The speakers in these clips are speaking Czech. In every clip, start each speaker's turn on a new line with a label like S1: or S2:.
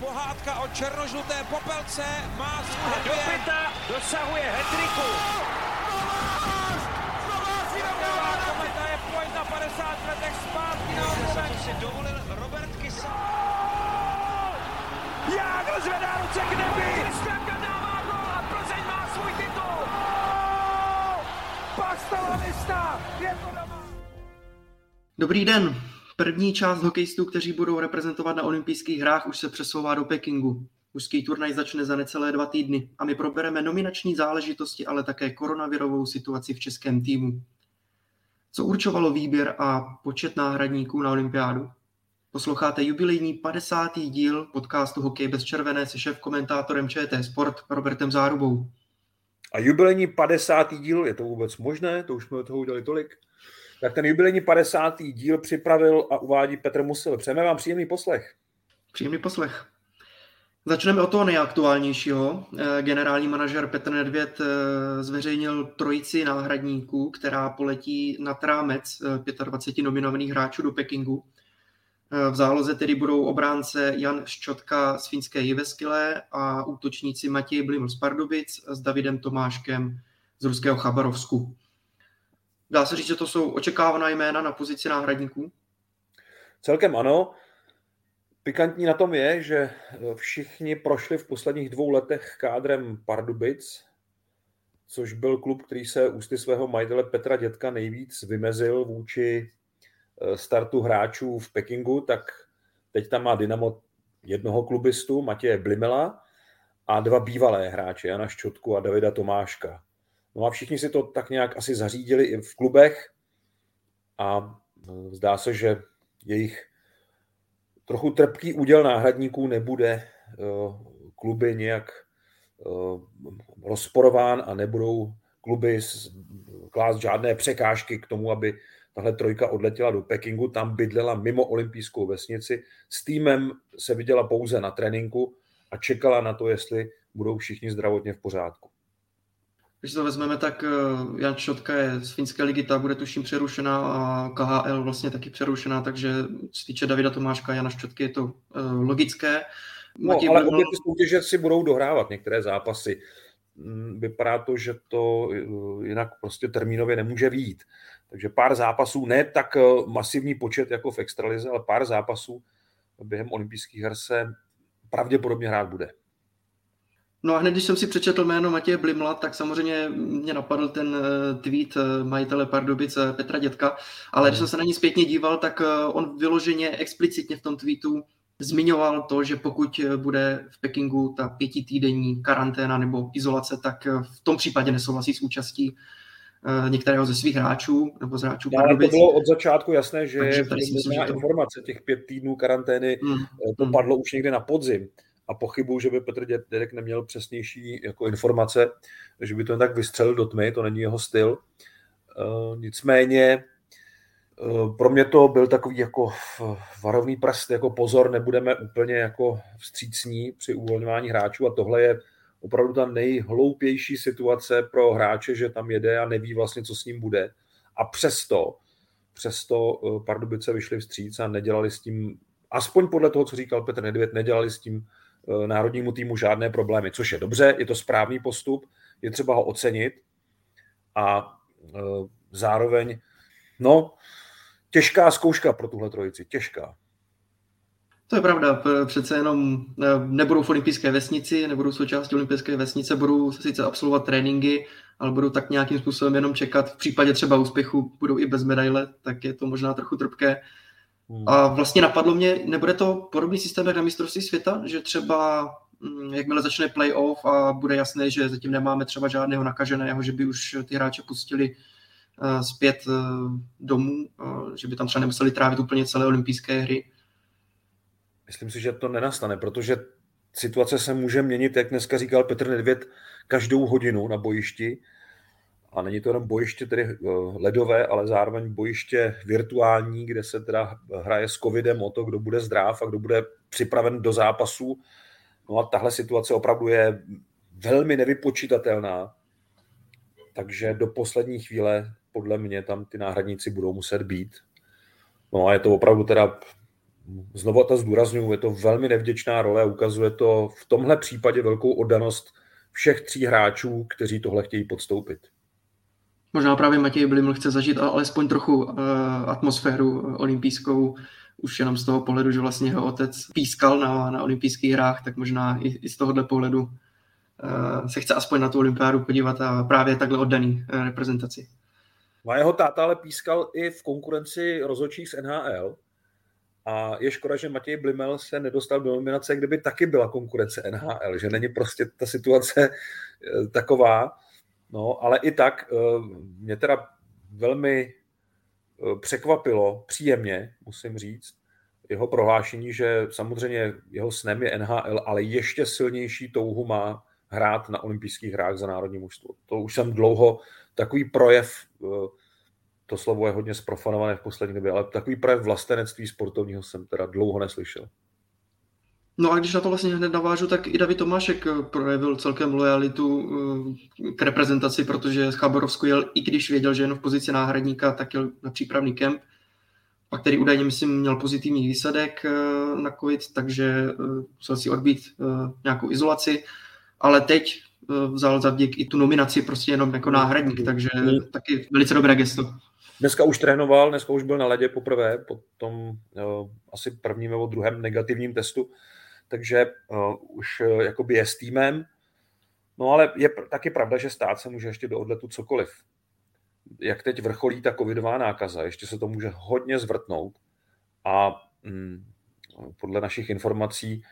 S1: pohádka o černožluté popelce má svůj
S2: Do pěta dosahuje hetriku.
S1: Kometa je pojď na 50 letech zpátky na obloven.
S2: si dovolil Robert Kysa.
S1: Jágr zvedá ruce k nebi.
S2: Kristianka dává gol a Plzeň má svůj titul.
S1: Pastalonista je to doma.
S3: Dobrý den. První část hokejistů, kteří budou reprezentovat na olympijských hrách, už se přesouvá do Pekingu. Mužský turnaj začne za necelé dva týdny a my probereme nominační záležitosti, ale také koronavirovou situaci v českém týmu. Co určovalo výběr a počet náhradníků na olympiádu? Posloucháte jubilejní 50. díl podcastu Hokej bez červené se šéf komentátorem ČT Sport Robertem Zárubou.
S4: A jubilejní 50. díl, je to vůbec možné? To už jsme toho udělali tolik. Tak ten jubilejní 50. díl připravil a uvádí Petr Musil. Přejeme vám příjemný poslech.
S3: Příjemný poslech. Začneme od toho nejaktuálnějšího. Eh, Generální manažer Petr Nedvěd eh, zveřejnil trojici náhradníků, která poletí na rámec eh, 25 nominovaných hráčů do Pekingu. V záloze tedy budou obránce Jan Ščotka z finské Jiveskyle a útočníci Matěj Bliml z Pardubic s Davidem Tomáškem z ruského Chabarovsku. Dá se říct, že to jsou očekávaná jména na pozici náhradníků?
S4: Celkem ano. Pikantní na tom je, že všichni prošli v posledních dvou letech kádrem Pardubic, což byl klub, který se ústy svého majitele Petra Dětka nejvíc vymezil vůči eh, startu hráčů v Pekingu, tak teď tam má Dynamo jednoho klubistu, Matěje Blimela, a dva bývalé hráče, Jana Ščotku a Davida Tomáška. No a všichni si to tak nějak asi zařídili i v klubech a eh, zdá se, že jejich trochu trpký úděl náhradníků nebude eh, kluby nějak eh, rozporován a nebudou kluby klást žádné překážky k tomu, aby tahle trojka odletěla do Pekingu, tam bydlela mimo olympijskou vesnici, s týmem se viděla pouze na tréninku a čekala na to, jestli budou všichni zdravotně v pořádku.
S3: Když to vezmeme, tak eh, Jan Šotka je z finské ligy, ta bude tuším přerušená a KHL vlastně taky přerušená, takže co týče Davida Tomáška a Jana Ščotky je to uh, logické.
S4: No, Matěj ale obě ty soutěže si budou dohrávat některé zápasy. Mm, Vypadá to, že to eh, jinak prostě termínově nemůže výjít. Takže pár zápasů, ne tak masivní počet jako v extralize, ale pár zápasů během olympijských her se pravděpodobně hrát bude.
S3: No a hned, když jsem si přečetl jméno Matěje Blimla, tak samozřejmě mě napadl ten tweet majitele Pardubice Petra Dětka, ale když jsem se na ní zpětně díval, tak on vyloženě explicitně v tom tweetu zmiňoval to, že pokud bude v Pekingu ta pětitýdenní karanténa nebo izolace, tak v tom případě nesouhlasí s účastí některého ze svých hráčů nebo z hráčů
S4: Ale to bylo od začátku jasné, že je to... informace těch pět týdnů karantény, hmm. to padlo už někde na podzim a pochybuju, že by Petr Dědek neměl přesnější jako informace, že by to jen tak vystřelil do tmy, to není jeho styl. Uh, nicméně uh, pro mě to byl takový jako varovný prst, jako pozor, nebudeme úplně jako vstřícní při uvolňování hráčů a tohle je opravdu ta nejhloupější situace pro hráče, že tam jede a neví vlastně, co s ním bude. A přesto, přesto uh, Pardubice vyšli vstříc a nedělali s tím, aspoň podle toho, co říkal Petr Nedvěd, nedělali s tím Eh, národnímu týmu žádné problémy, což je dobře, je to správný postup, je třeba ho ocenit a eh, zároveň, no, těžká zkouška pro tuhle trojici, těžká.
S3: To je pravda, přece jenom eh, nebudou v olympijské vesnici, nebudou součástí olympijské vesnice, budou sice absolvovat tréninky, ale budou tak nějakým způsobem jenom čekat. V případě třeba úspěchu budou i bez medaile, tak je to možná trochu trpké. Hmm. A vlastně napadlo mě, nebude to podobný systém jak na mistrovství světa, že třeba mm, jakmile začne playoff a bude jasné, že zatím nemáme třeba žádného nakaženého, že by už ty hráče pustili uh, zpět uh, domů, uh, že by tam třeba nemuseli trávit úplně celé olympijské hry.
S4: Myslím si, že to nenastane, protože situace se může měnit, jak dneska říkal Petr Nedvěd, každou hodinu na bojišti a není to jenom bojiště tedy eh, ledové, ale zároveň bojiště virtuální, kde se teda hraje s covidem o to, kdo bude zdrav a kdo bude připraven do zápasu. No a tahle situace opravdu je velmi nevypočítatelná, takže do poslední chvíle podle mě tam ty náhradníci budou muset být. No a je to opravdu teda znovu to zdůraznuju, je to velmi nevděčná role ukazuje to v tomhle případě velkou oddanost všech tří hráčů, kteří tohle chtějí podstoupit.
S3: Možná právě Matěj Bliml chce zažít alespoň trochu uh, atmosféru olympijskou, už jenom z toho pohledu, že vlastně jeho otec pískal na, na olympijských hrách, tak možná i, i z tohohle pohledu uh, se chce aspoň na tu olympiádu podívat a právě takhle oddaný uh, reprezentaci.
S4: A jeho táta ale pískal i v konkurenci rozhodčích z NHL, a je škoda, že Matěj Blimel se nedostal do nominace, kdyby taky byla konkurence NHL, že není prostě ta situace taková. No, ale i tak eh, mě teda velmi eh, překvapilo, příjemně, musím říct, jeho prohlášení, že samozřejmě jeho snem je NHL, ale ještě silnější touhu má hrát na olympijských hrách za národní mužstvo. To už jsem dlouho takový projev to slovo je hodně sprofanované v poslední době, ale takový projev vlastenectví sportovního jsem teda dlouho neslyšel.
S3: No a když na to vlastně hned navážu, tak i David Tomášek eh, projevil celkem lojalitu eh, k reprezentaci, protože z Chabarovsku jel, i když věděl, že jen v pozici náhradníka, tak jel na přípravný kemp, a který údajně, myslím, měl pozitivní výsledek eh, na COVID, takže musel si odbít nějakou izolaci, ale teď vzal za vděk i tu nominaci prostě jenom jako náhradník, takže mm. taky velice dobré gesto.
S4: Dneska už trénoval, dneska už byl na ledě poprvé po tom asi prvním nebo druhém negativním testu, takže uh, už uh, jakoby je s týmem. No ale je taky pravda, že stát se může ještě do odletu cokoliv. Jak teď vrcholí ta covidová nákaza, ještě se to může hodně zvrtnout a mm, podle našich informací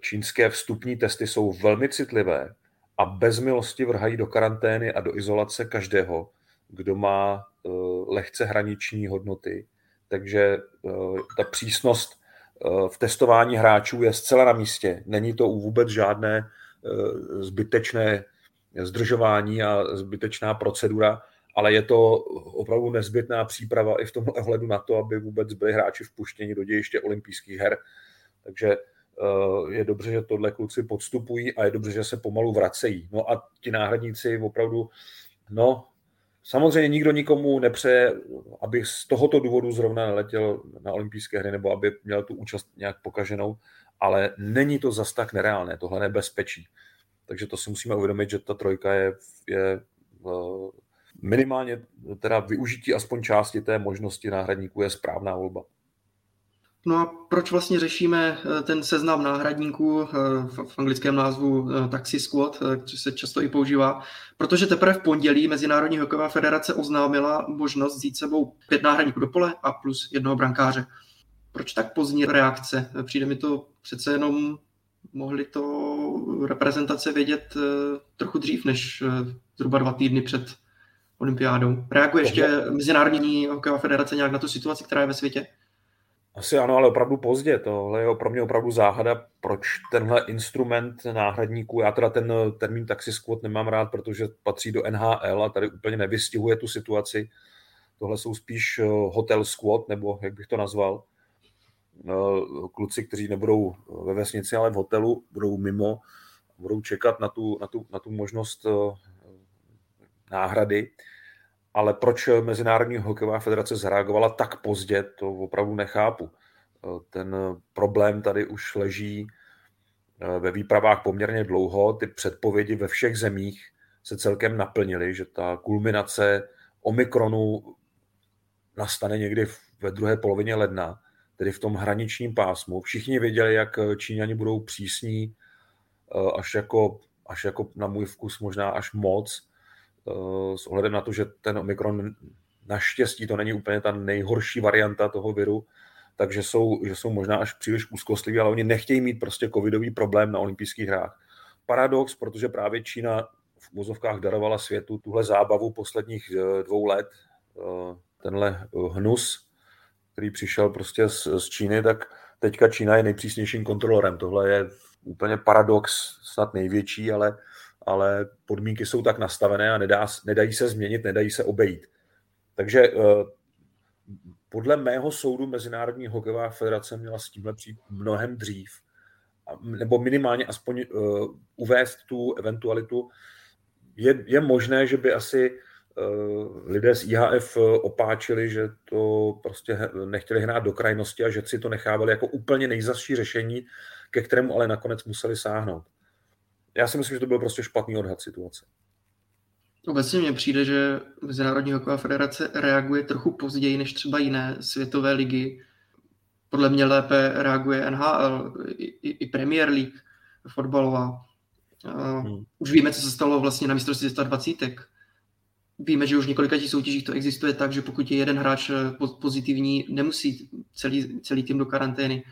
S4: čínské vstupní testy jsou velmi citlivé a bez milosti vrhají do karantény a do izolace každého, kdo má eh, lehce hraniční hodnoty. Takže eh, ta přísnost eh, v testování hráčů je zcela na místě. Není to vůbec žádné zbytečné zdržování a zbytečná procedura, ale je to opravdu nezbytná příprava i v tomhle ohledu na to, aby vůbec byli hráči vpuštěni do dějiště olympijských her. Takže je dobře, že tohle kluci podstupují a je dobře, že se pomalu vracejí. No a ti náhradníci opravdu, no, Samozřejmě nikdo nikomu nepřeje, aby z tohoto důvodu zrovna neletěl na olympijské hry nebo aby měl tu účast nějak pokaženou, ale není to zas tak nereálné, tohle nebezpečí. Takže to si musíme uvědomit, že ta trojka je, je eh, minimálně teda využití aspoň části té možnosti náhradníků je správná volba.
S3: No a proč vlastně řešíme eh, ten seznam náhradníků eh, v anglickém názvu eh, Taxi Squad, což se často i používá? Protože teprve v pondělí Mezinárodní hokejová federace oznámila možnost vzít sebou pět náhradníků do pole a plus jednoho brankáře. Proč tak pozdní reakce? Přijde mi to přece jenom mohli to reprezentace vědět trochu dřív než zhruba dva týdny před olympiádou. Reaguje ještě Mezinárodní hokejová federace nějak na tu situaci, která je ve světě?
S4: Asi ano, ale opravdu pozdě. Tohle je pro mě opravdu záhada, proč tenhle instrument náhradníků, já teda ten termín taxi nemám rád, protože patří do NHL a tady úplně nevystihuje tu situaci. Tohle jsou spíš eh, hotel squad, nebo jak bych to nazval. Eh, kluci, kteří nebudou ve vesnici, ale v hotelu, budou mimo, budou čekat na tu, na tu, na tu možnost eh, náhrady ale proč Mezinárodní hokejová federace zareagovala tak pozdě, to opravdu nechápu. Ten problém tady už leží eh, ve výpravách poměrně dlouho. Ty předpovědi ve všech zemích se celkem naplnily, že ta kulminace Omikronu nastane někdy ve druhé polovině ledna, tedy v tom hraničním pásmu. Všichni věděli, jak Číňani budou přísní, eh, až jako, až jako na můj vkus možná až moc Eh, s ohledem na to, že ten Omikron naštěstí to není úplně ta nejhorší varianta toho viru, takže jsou, že jsou možná až příliš úzkostliví, ale oni nechtějí mít prostě covidový problém na olympijských hrách. Paradox, protože právě Čína v vozovkách darovala světu tuhle zábavu posledních eh, dvou let, eh, tenhle hnus, který přišel prostě z, z Číny, tak teďka Čína je nejpřísnějším kontrolorem. Tohle je úplně paradox, snad největší, ale ale podmínky jsou tak nastavené a nedá, nedají se změnit, nedají se obejít. Takže eh, podle mého soudu Mezinárodní hokejová federace měla s tímhle přijít mnohem dřív, nebo minimálně aspoň uh, uvést tu eventualitu. Je, je možné, že by asi lidé z IHF opáčili, že to prostě nechtěli hrát do krajnosti a že si to nechávali jako úplně nejzasší řešení, ke kterému ale nakonec museli sáhnout. Já si myslím, že to byl prostě špatný odhad situace.
S3: Obecně mně přijde, že Mezinárodní hokejová federace reaguje trochu později než třeba jiné světové ligy. Podle mě lépe reaguje NHL i, i Premier League fotbalová. Hmm. Už víme, co se stalo vlastně na mistrovství 120. Víme, že už v několika těch soutěžích to existuje tak, že pokud je jeden hráč pozitivní, nemusí celý, celý tým do karantény.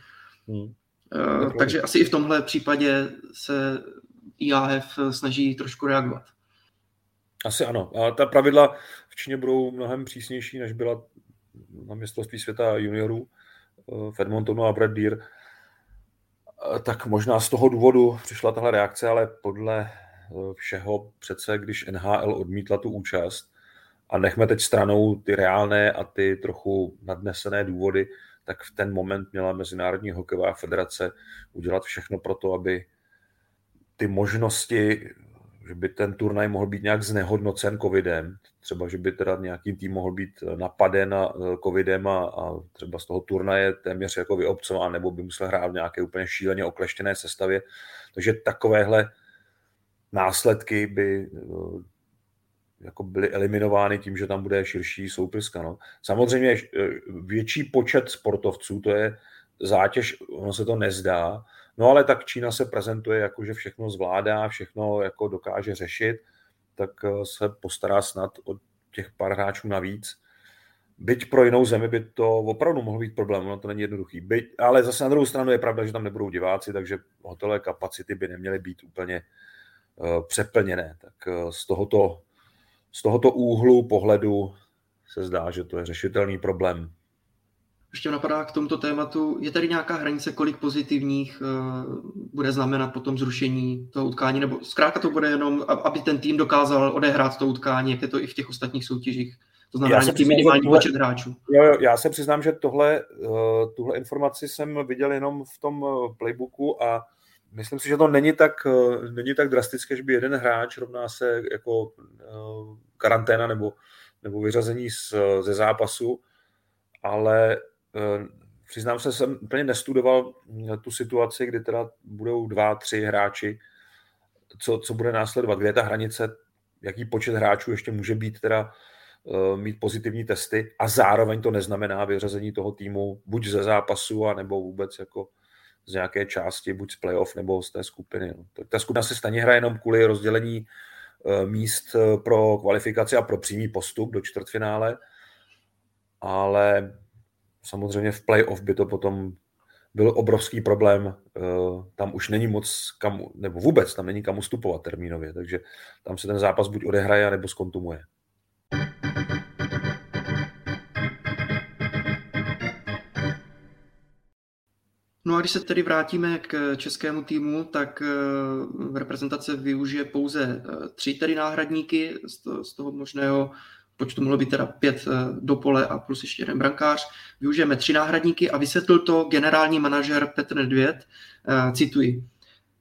S3: Hmm. Uh, takže asi i v tomhle případě se IAF snaží trošku reagovat.
S4: Asi ano. A ta pravidla v Číně budou mnohem přísnější, než byla na mistrovství světa juniorů eh, v Edmontonu a Brad Deer. Eh, tak možná z toho důvodu přišla tahle reakce, ale podle eh, všeho přece, když NHL odmítla tu účast a nechme teď stranou ty reálné a ty trochu nadnesené důvody, tak v ten moment měla Mezinárodní hokejová federace udělat všechno pro to, aby ty možnosti že by ten turnaj mohl být nějak znehodnocen covidem, třeba, že by teda nějaký tým mohl být napaden a, e, covidem a, a třeba z toho turnaje téměř jako vyobcován, nebo by musel hrát v nějaké úplně šíleně okleštěné sestavě. Takže takovéhle následky by e, jako byly eliminovány tím, že tam bude širší soupiska. No. Samozřejmě větší počet sportovců, to je zátěž, ono se to nezdá, No ale tak Čína se prezentuje jako, že všechno zvládá, všechno jako dokáže řešit, tak eh, se postará snad o těch pár hráčů navíc. Byť pro jinou zemi by to opravdu mohlo být problém, no to není jednoduchý. Byť, ale zase na druhou stranu je pravda, že tam nebudou diváci, takže hotelové kapacity by neměly být úplně uh, přeplněné. Tak uh, z, tohoto, z tohoto úhlu pohledu se zdá, že to je řešitelný problém
S3: ještě napadá k tomuto tématu, je tady nějaká hranice, kolik pozitivních uh, bude znamenat potom zrušení toho utkání, nebo zkrátka to bude jenom, aby ten tým dokázal odehrát to utkání, jak je to i v těch ostatních soutěžích. To znamená nějaký minimální tohle, počet hráčů.
S4: Jo, jo, já se přiznám, že tohle, uh, tuhle informaci jsem viděl jenom v tom uh, playbooku a myslím si, že to není tak, uh, není tak drastické, že by jeden hráč rovná se jako karanténa nebo, nebo vyřazení z, ze zápasu, ale Eh, přiznám se, jsem úplně nestudoval tu situaci, kdy teda budou dva, tři hráči, co, co bude následovat, kde je ta hranice, jaký počet hráčů ještě může být teda eh, mít pozitivní testy a zároveň to neznamená vyřazení toho týmu buď ze zápasu, a nebo vůbec jako z nějaké části, buď z playoff nebo z té skupiny. No. Tak ta skupina se stejně hraje jenom kvůli rozdělení eh, míst pro kvalifikaci a pro přímý postup do čtvrtfinále, ale samozřejmě v playoff by to potom byl obrovský problém. Eh, tam už není moc kam, nebo vůbec tam není kam ustupovat termínově, takže tam se ten zápas buď odehraje, nebo skontumuje.
S3: No a když se tedy vrátíme k českému týmu, tak eh, reprezentace využije pouze eh, tři tedy náhradníky z toho možného počtu mohlo být teda pět eh, do pole a plus ještě jeden brankář. Využijeme tři náhradníky a vysvětlil to generální manažer Petr Nedvěd, eh, cituji.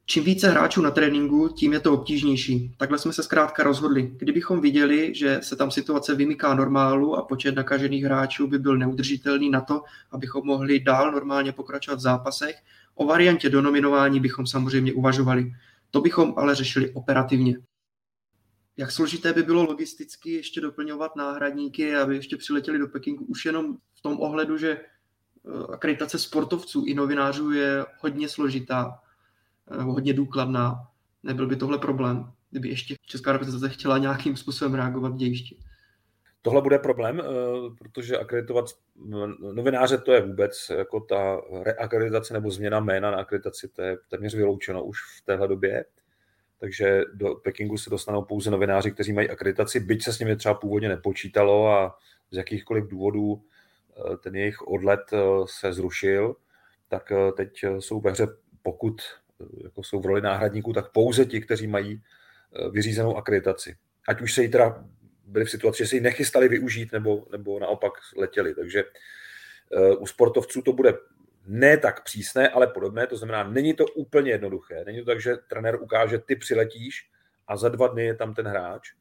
S3: Čím více hráčů na tréninku, tím je to obtížnější. Takhle jsme se zkrátka rozhodli. Kdybychom viděli, že se tam situace vymyká normálu a počet nakažených hráčů by byl neudržitelný na to, abychom mohli dál normálně pokračovat v zápasech, o variantě donominování bychom samozřejmě uvažovali. To bychom ale řešili operativně jak složité by bylo logisticky ještě doplňovat náhradníky, aby ještě přiletěli do Pekingu, už jenom v tom ohledu, že eh, akreditace sportovců i novinářů je hodně složitá, eh, hodně důkladná. Nebyl by tohle problém, kdyby ještě Česká reprezentace chtěla nějakým způsobem reagovat v dějišti.
S4: Tohle bude problém, eh, protože akreditovat novináře to je vůbec jako ta reakreditace nebo změna jména na akreditaci, to je téměř vyloučeno už v téhle době takže do Pekingu se dostanou pouze novináři, kteří mají akreditaci, byť se s nimi třeba původně nepočítalo a z jakýchkoliv důvodů eh, ten jejich odlet eh, se zrušil, tak eh, teď jsou ve hře, pokud jako jsou v roli náhradníků, tak pouze ti, kteří mají vyřízenou akreditaci. Ať už se jí teda byli v situaci, že se ji nechystali využít, nebo, nebo naopak letěli. Takže u sportovců to bude ne tak přísné, ale podobné. To znamená, není to úplně jednoduché. Není to tak, že trenér ukáže, ty přiletíš a za dva dny je tam ten hráč.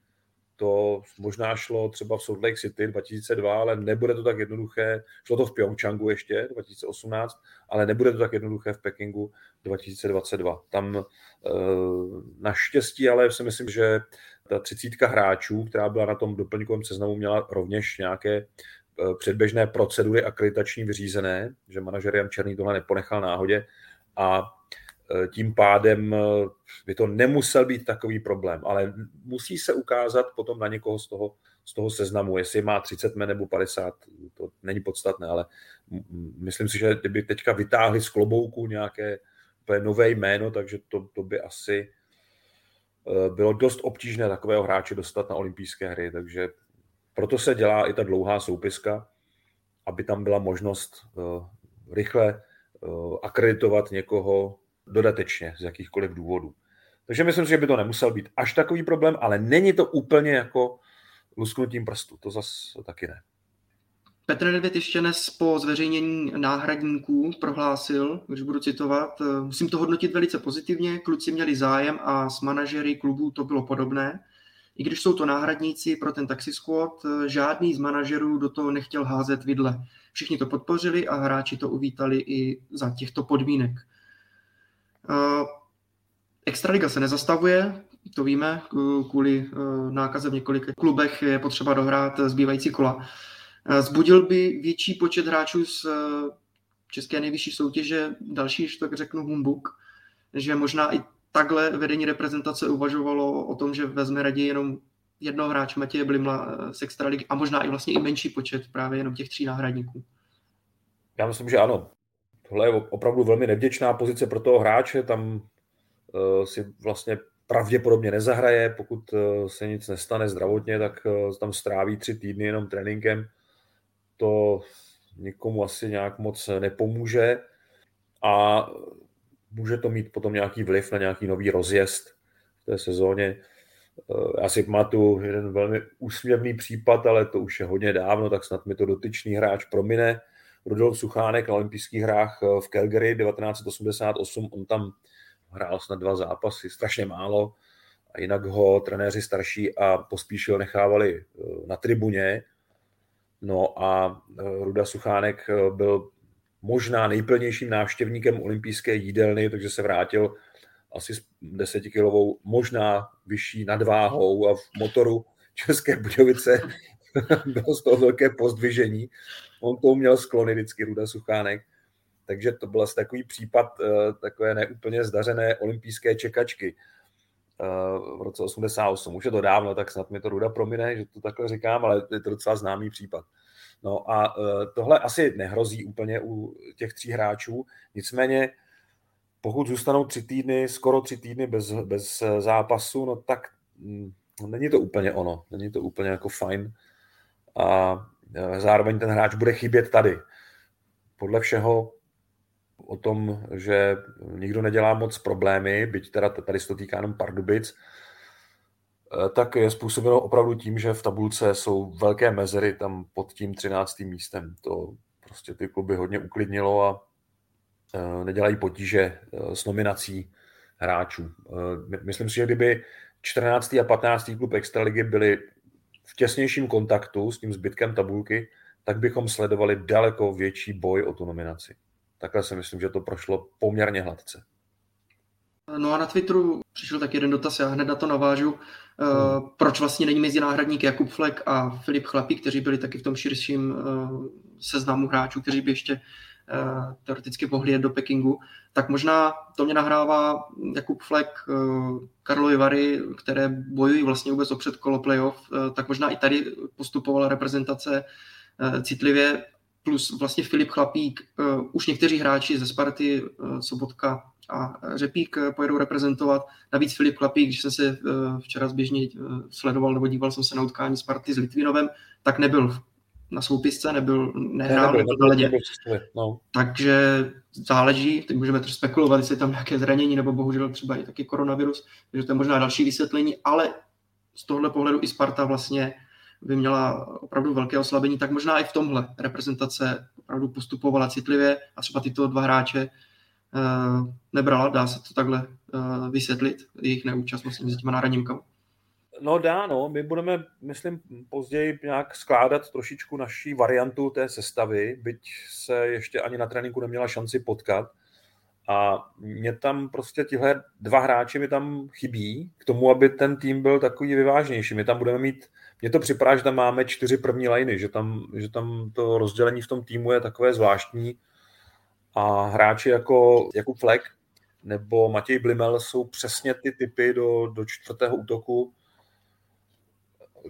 S4: to možná šlo třeba v Salt Lake City 2002, ale nebude to tak jednoduché. Šlo to v Pyeongchangu ještě 2018, ale nebude to tak jednoduché v Pekingu 2022. Tam eh, naštěstí, ale si myslím, že ta třicítka hráčů, která byla na tom doplňkovém seznamu, měla rovněž nějaké předběžné procedury akreditační vyřízené, že manažer Jan Černý tohle neponechal náhodě a Eh, tím pádem eh, by to nemusel být takový problém, ale musí se ukázat potom na někoho z toho, z toho seznamu, jestli má 30 men nebo 50, to není podstatné, ale myslím si, že kdyby teďka vytáhli z klobouku nějaké nové jméno, takže to, to by asi eh, bylo dost obtížné takového hráče dostat na olympijské hry, takže proto se dělá i ta dlouhá soupiska, aby tam byla možnost rychle akreditovat někoho dodatečně z jakýchkoliv důvodů. Takže myslím si, že by to nemusel být až takový problém, ale není to úplně jako lusknutím prstu, to zase taky ne.
S3: Petr Nedvěd ještě dnes po zveřejnění náhradníků prohlásil, když budu citovat, musím to hodnotit velice pozitivně, kluci měli zájem a s manažery klubů to bylo podobné. I když jsou to náhradníci pro ten taxi squad, žádný z manažerů do toho nechtěl házet vidle. Všichni to podpořili a hráči to uvítali i za těchto podmínek. Eh, Extraliga se nezastavuje, to víme, kvůli eh, nákaze v několika klubech je potřeba dohrát zbývající kola. Eh, zbudil by větší počet hráčů z české nejvyšší soutěže další, že tak řeknu, humbuk, že možná i takhle vedení reprezentace uvažovalo o tom, že vezme raději jenom jednoho hráče Matěje Blimla z Extraligy a možná i vlastně i menší počet právě jenom těch tří náhradníků.
S4: Já myslím, že ano tohle je opravdu velmi nevděčná pozice pro toho hráče, tam uh, si vlastně pravděpodobně nezahraje, pokud uh, se nic nestane zdravotně, tak tam stráví tři týdny jenom tréninkem. To nikomu asi nějak moc nepomůže a může to mít potom nějaký vliv na nějaký nový rozjezd v té sezóně. Já si pamatuju jeden velmi úsměvný případ, ale to už je hodně dávno, tak snad mi to dotyčný hráč promine Rudolf Suchánek na olympijských hrách eh, v Calgary 1988, on tam hrál snad dva zápasy, strašně málo, a jinak ho trenéři starší a pospíšil nechávali eh, na tribuně. No a eh, Ruda Suchánek byl možná nejplnějším návštěvníkem olympijské jídelny, takže se vrátil asi s desetikilovou, možná vyšší nadváhou a v motoru České Budějovice bylo z toho velké pozdvižení. On to měl sklony vždycky, Ruda Suchánek. Takže to byl asi takový případ uh, takové neúplně zdařené olympijské čekačky uh, v roce 88. Už je to dávno, tak snad mi to Ruda promine, že to takhle říkám, ale je to docela známý případ. No a uh, tohle asi nehrozí úplně u těch tří hráčů, nicméně pokud zůstanou tři týdny, skoro tři týdny bez, bez zápasu, no tak mm, no, není to úplně ono, není to úplně jako fajn a e, zároveň ten hráč bude chybět tady. Podle všeho o tom, že nikdo nedělá moc problémy, byť teda tady se to týká jenom Pardubic, e, tak je způsobeno opravdu tím, že v tabulce jsou velké mezery tam pod tím 13. místem. To prostě ty kluby hodně uklidnilo a e, nedělají potíže s nominací hráčů. Myslím si, že kdyby 14. a 15. klub Extraligy byli v těsnějším kontaktu s tím zbytkem tabulky, tak bychom sledovali daleko větší boj o tu nominaci. Takhle si myslím, že to prošlo poměrně hladce.
S3: No a na Twitteru přišel tak jeden dotaz, já hned na to navážu. Eh. Proč vlastně není mezi náhradníky Jakub Flek a Filip Chlapík, kteří byli taky v tom širším uh, seznamu hráčů, kteří by ještě uh, teoreticky mohli jet do Pekingu, tak možná to mě nahrává Jakub Flek, Karlovy Vary, které bojují vlastně vůbec o předkolo playoff, tak možná i tady postupovala reprezentace citlivě, plus vlastně Filip Chlapík, už někteří hráči ze Sparty, Sobotka, a Řepík eh, pojedou reprezentovat. Navíc Filip Klapík, když jsem se eh, včera zběžně sledoval nebo díval jsem se na utkání Sparty s Litvinovem, tak nebyl na soupisce, nebyl, nehrál, nebyl, nebyl, ledě. No. Takže záleží, teď můžeme to spekulovat, jestli je tam nějaké zranění, nebo bohužel třeba i taky koronavirus, takže to je možná další vysvětlení, ale z tohle pohledu i Sparta vlastně by měla opravdu velké oslabení, tak možná i v tomhle reprezentace opravdu postupovala citlivě a třeba tyto dva hráče nebrala, dá se to takhle eh, vysvětlit, jejich neúčast vlastně s těma náhradníkama.
S4: No dá, no. My budeme, myslím, později nějak skládat trošičku naší variantu té sestavy, byť se ještě ani na tréninku neměla šanci potkat. A mě tam prostě tihle dva hráči mi tam chybí k tomu, aby ten tým byl takový vyvážnější. My tam budeme mít, mně to připadá, že tam máme čtyři první liny, že tam, že tam to rozdělení v tom týmu je takové zvláštní a hráči jako Jakub Flek nebo Matěj Blimel jsou přesně ty typy do, do čtvrtého útoku,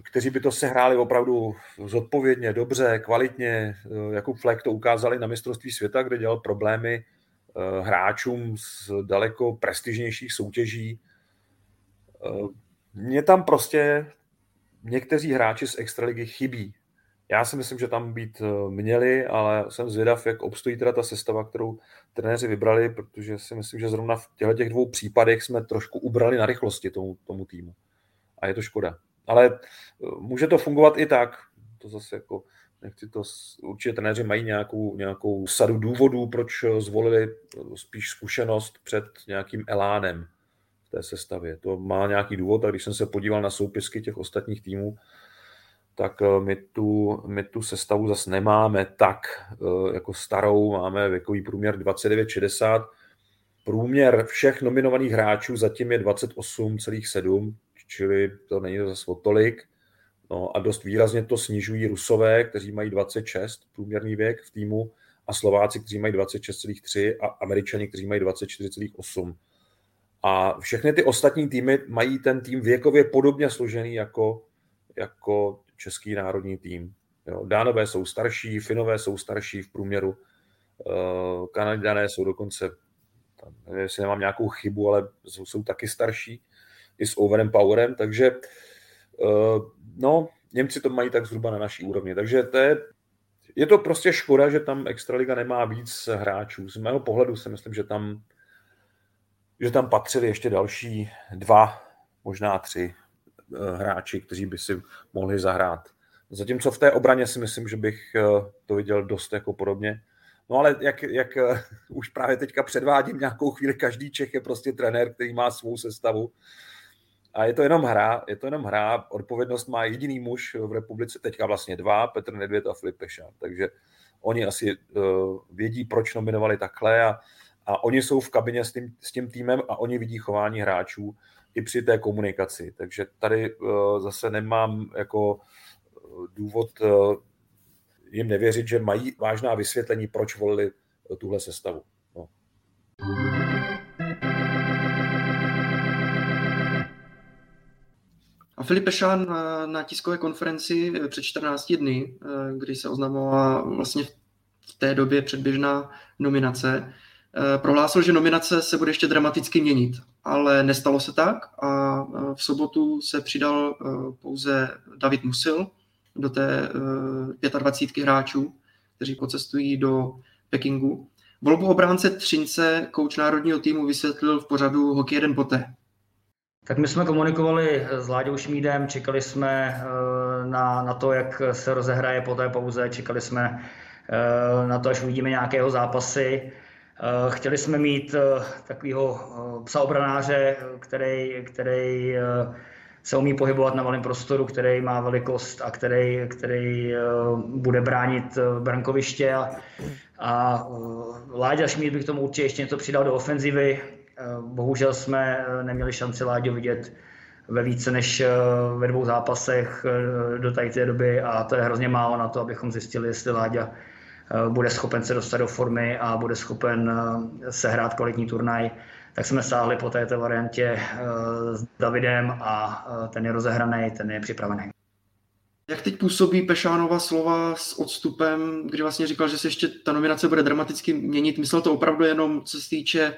S4: kteří by to sehráli opravdu zodpovědně, dobře, kvalitně. Jakub Flek to ukázali na mistrovství světa, kde dělal problémy Eh, hráčům z daleko prestižnějších soutěží. Eh, mně tam prostě někteří hráči z Extraligy chybí. Já si myslím, že tam být eh, měli, ale jsem zvědav, jak obstojí teda ta sestava, kterou trenéři vybrali, protože si myslím, že zrovna v těchto těch dvou případech jsme trošku ubrali na rychlosti tomu, tomu týmu. A je to škoda. Ale může to fungovat i tak. To zase jako nechci to, určitě trenéři mají nějakou, nějakou sadu důvodů, proč zvolili spíš zkušenost před nějakým elánem v té sestavě. To má nějaký důvod a když jsem se podíval na soupisky těch ostatních týmů, tak eh, my tu, my tu sestavu zase nemáme tak eh, jako starou, máme věkový průměr 29,60, průměr všech nominovaných hráčů zatím je 28,7, čili to není zase o tolik. No a dost výrazně to snižují Rusové, kteří mají 26 průměrný věk v týmu a Slováci, kteří mají 26,3 a Američani, kteří mají 24,8. A všechny ty ostatní týmy mají ten tým věkově podobně složený jako, jako český národní tým. Jo, Dánové jsou starší, Finové jsou starší v průměru, uh, Kanaděné jsou dokonce, nevím, jestli nemám nějakou chybu, ale jsou, jsou taky starší i s overem powerem, takže uh, no, Němci to mají tak zhruba na naší úrovni. Takže to je, je to prostě škoda, že tam Extraliga nemá víc hráčů. Z mého pohledu si myslím, že tam, že tam patřili ještě další dva, možná tři eh, hráči, kteří by si mohli zahrát. Zatímco v té obraně si myslím, že bych eh, to viděl dost jako podobně. No ale jak, jak eh, už právě teďka předvádím nějakou chvíli, každý Čech je prostě trenér, který má svou sestavu a je to jenom hra, je to jenom hra. Odpovědnost má jediný muž v republice, teďka vlastně dva, Petr Nedvěd a Filip Pešan. Takže oni asi uh, vědí, proč nominovali takhle a, a oni jsou v kabině s tím, s tím týmem a oni vidí chování hráčů i při té komunikaci. Takže tady uh, zase nemám jako uh, důvod uh, jim nevěřit, že mají vážná vysvětlení, proč volili uh, tuhle sestavu. No.
S3: A Filip Pešán na tiskové konferenci eh, před 14 dny, eh, kdy se oznamovala vlastně v té době předběžná nominace, eh, prohlásil, že nominace se bude ještě dramaticky měnit, ale nestalo se tak a v sobotu se přidal pouze David Musil do té 25 hráčů, kteří pocestují do Pekingu. Volbu obránce Třince kouč národního týmu vysvětlil v pořadu Hokej jeden poté.
S5: Tak my jsme komunikovali s Láďou Šmídem, čekali jsme eh, na, na to, jak se rozehraje po té pauze, čekali jsme eh, na to, až uvidíme nějakého zápasy. Eh, chtěli jsme mít takového psa obranáře, který, který se umí pohybovat na malém prostoru, který má velikost a který, který bude bránit brankoviště. A, a Láďa Šmíd bych tomu určitě ještě něco přidal do ofenzivy. Eh, bohužel jsme eh, neměli šanci Láďo vidět ve více než eh, ve dvou zápasech do té doby a to je hrozně málo na to, abychom zjistili, jestli Láďa bude schopen se dostat do formy a bude schopen sehrát kvalitní turnaj. Tak jsme sáhli po této variantě s Davidem a ten je rozehraný, ten je připravený.
S3: Jak teď působí Pešánova slova s odstupem, kdy vlastně říkal, že se ještě ta nominace bude dramaticky měnit? Myslel to opravdu jenom, co se týče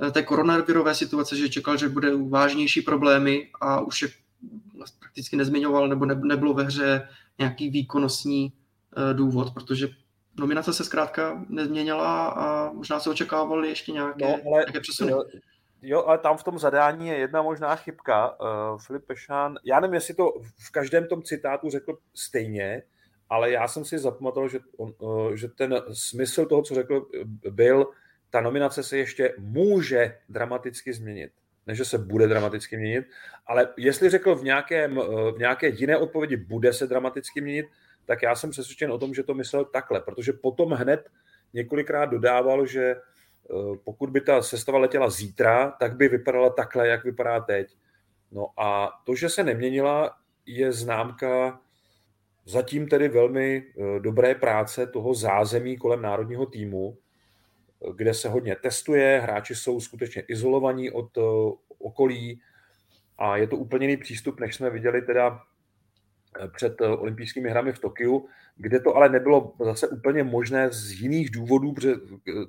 S3: Eh, té koronavirové situace, že čekal, že bude vážnější problémy a už je prakticky nezmiňoval nebo nebylo ve hře nějaký výkonnostní eh, důvod, protože nominace se zkrátka nezměnila a možná se očekávaly ještě nějaké, no, ale, nějaké přesuny.
S4: Jo, jo, ale tam v tom zadání je jedna možná chybka. Uh, Filip Pešán, já nevím, jestli to v každém tom citátu řekl stejně, ale já jsem si zapamatoval, že, on, uh, že ten smysl toho, co řekl, byl, ta nominace se ještě může dramaticky změnit. ne, že se bude dramaticky měnit, ale jestli řekl v, nějakém, v nějaké jiné odpovědi bude se dramaticky měnit, tak já jsem přesvědčen o tom, že to myslel takhle, protože potom hned několikrát dodával, že eh, pokud by ta sestava letěla zítra, tak by vypadala takhle, jak vypadá teď. No a to, že se neměnila, je známka zatím tedy velmi eh, dobré práce toho zázemí kolem národního týmu, kde se hodně testuje, hráči jsou skutečně izolovaní od eh, okolí a je to úplně jiný přístup, než jsme viděli teda eh, před olympijskými hrami v Tokiu, kde to ale nebylo zase úplně možné z jiných důvodů, protože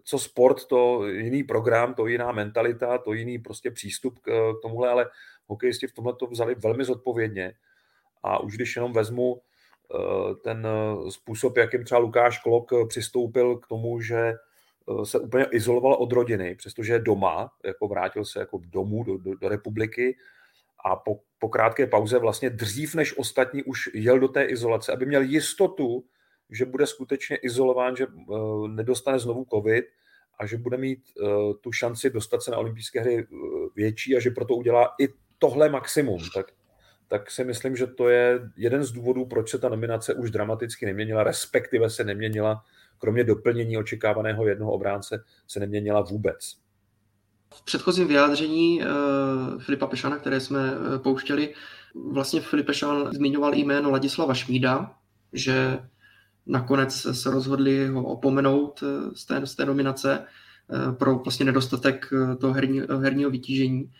S4: co sport, to jiný program, to jiná mentalita, to jiný prostě přístup k tomuhle, ale hokejisti v tomhle to vzali velmi zodpovědně. A už když jenom vezmu Eh, ten eh, způsob, jakým třeba Lukáš Klok eh, přistoupil k tomu, že se úplně izoloval od rodiny, přestože je doma, jako vrátil se jako domů do, do, do republiky a po, po krátké pauze vlastně dřív než ostatní už jel do té izolace, aby měl jistotu, že bude skutečně izolován, že uh, nedostane znovu covid a že bude mít uh, tu šanci dostat se na olympijské hry uh, větší a že proto udělá i tohle maximum. Tak tak si myslím, že to je jeden z důvodů, proč se ta nominace už dramaticky neměnila, respektive se neměnila, kromě doplnění očekávaného jednoho obránce, se neměnila vůbec.
S3: V předchozím vyjádření uh, Filipa Pešana, které jsme uh, pouštěli, vlastně Filip Pešan zmiňoval jméno Ladislava Šmída, že nakonec se rozhodli ho opomenout uh, z té, z té nominace pro vlastně nedostatek toho herní, herního vytížení.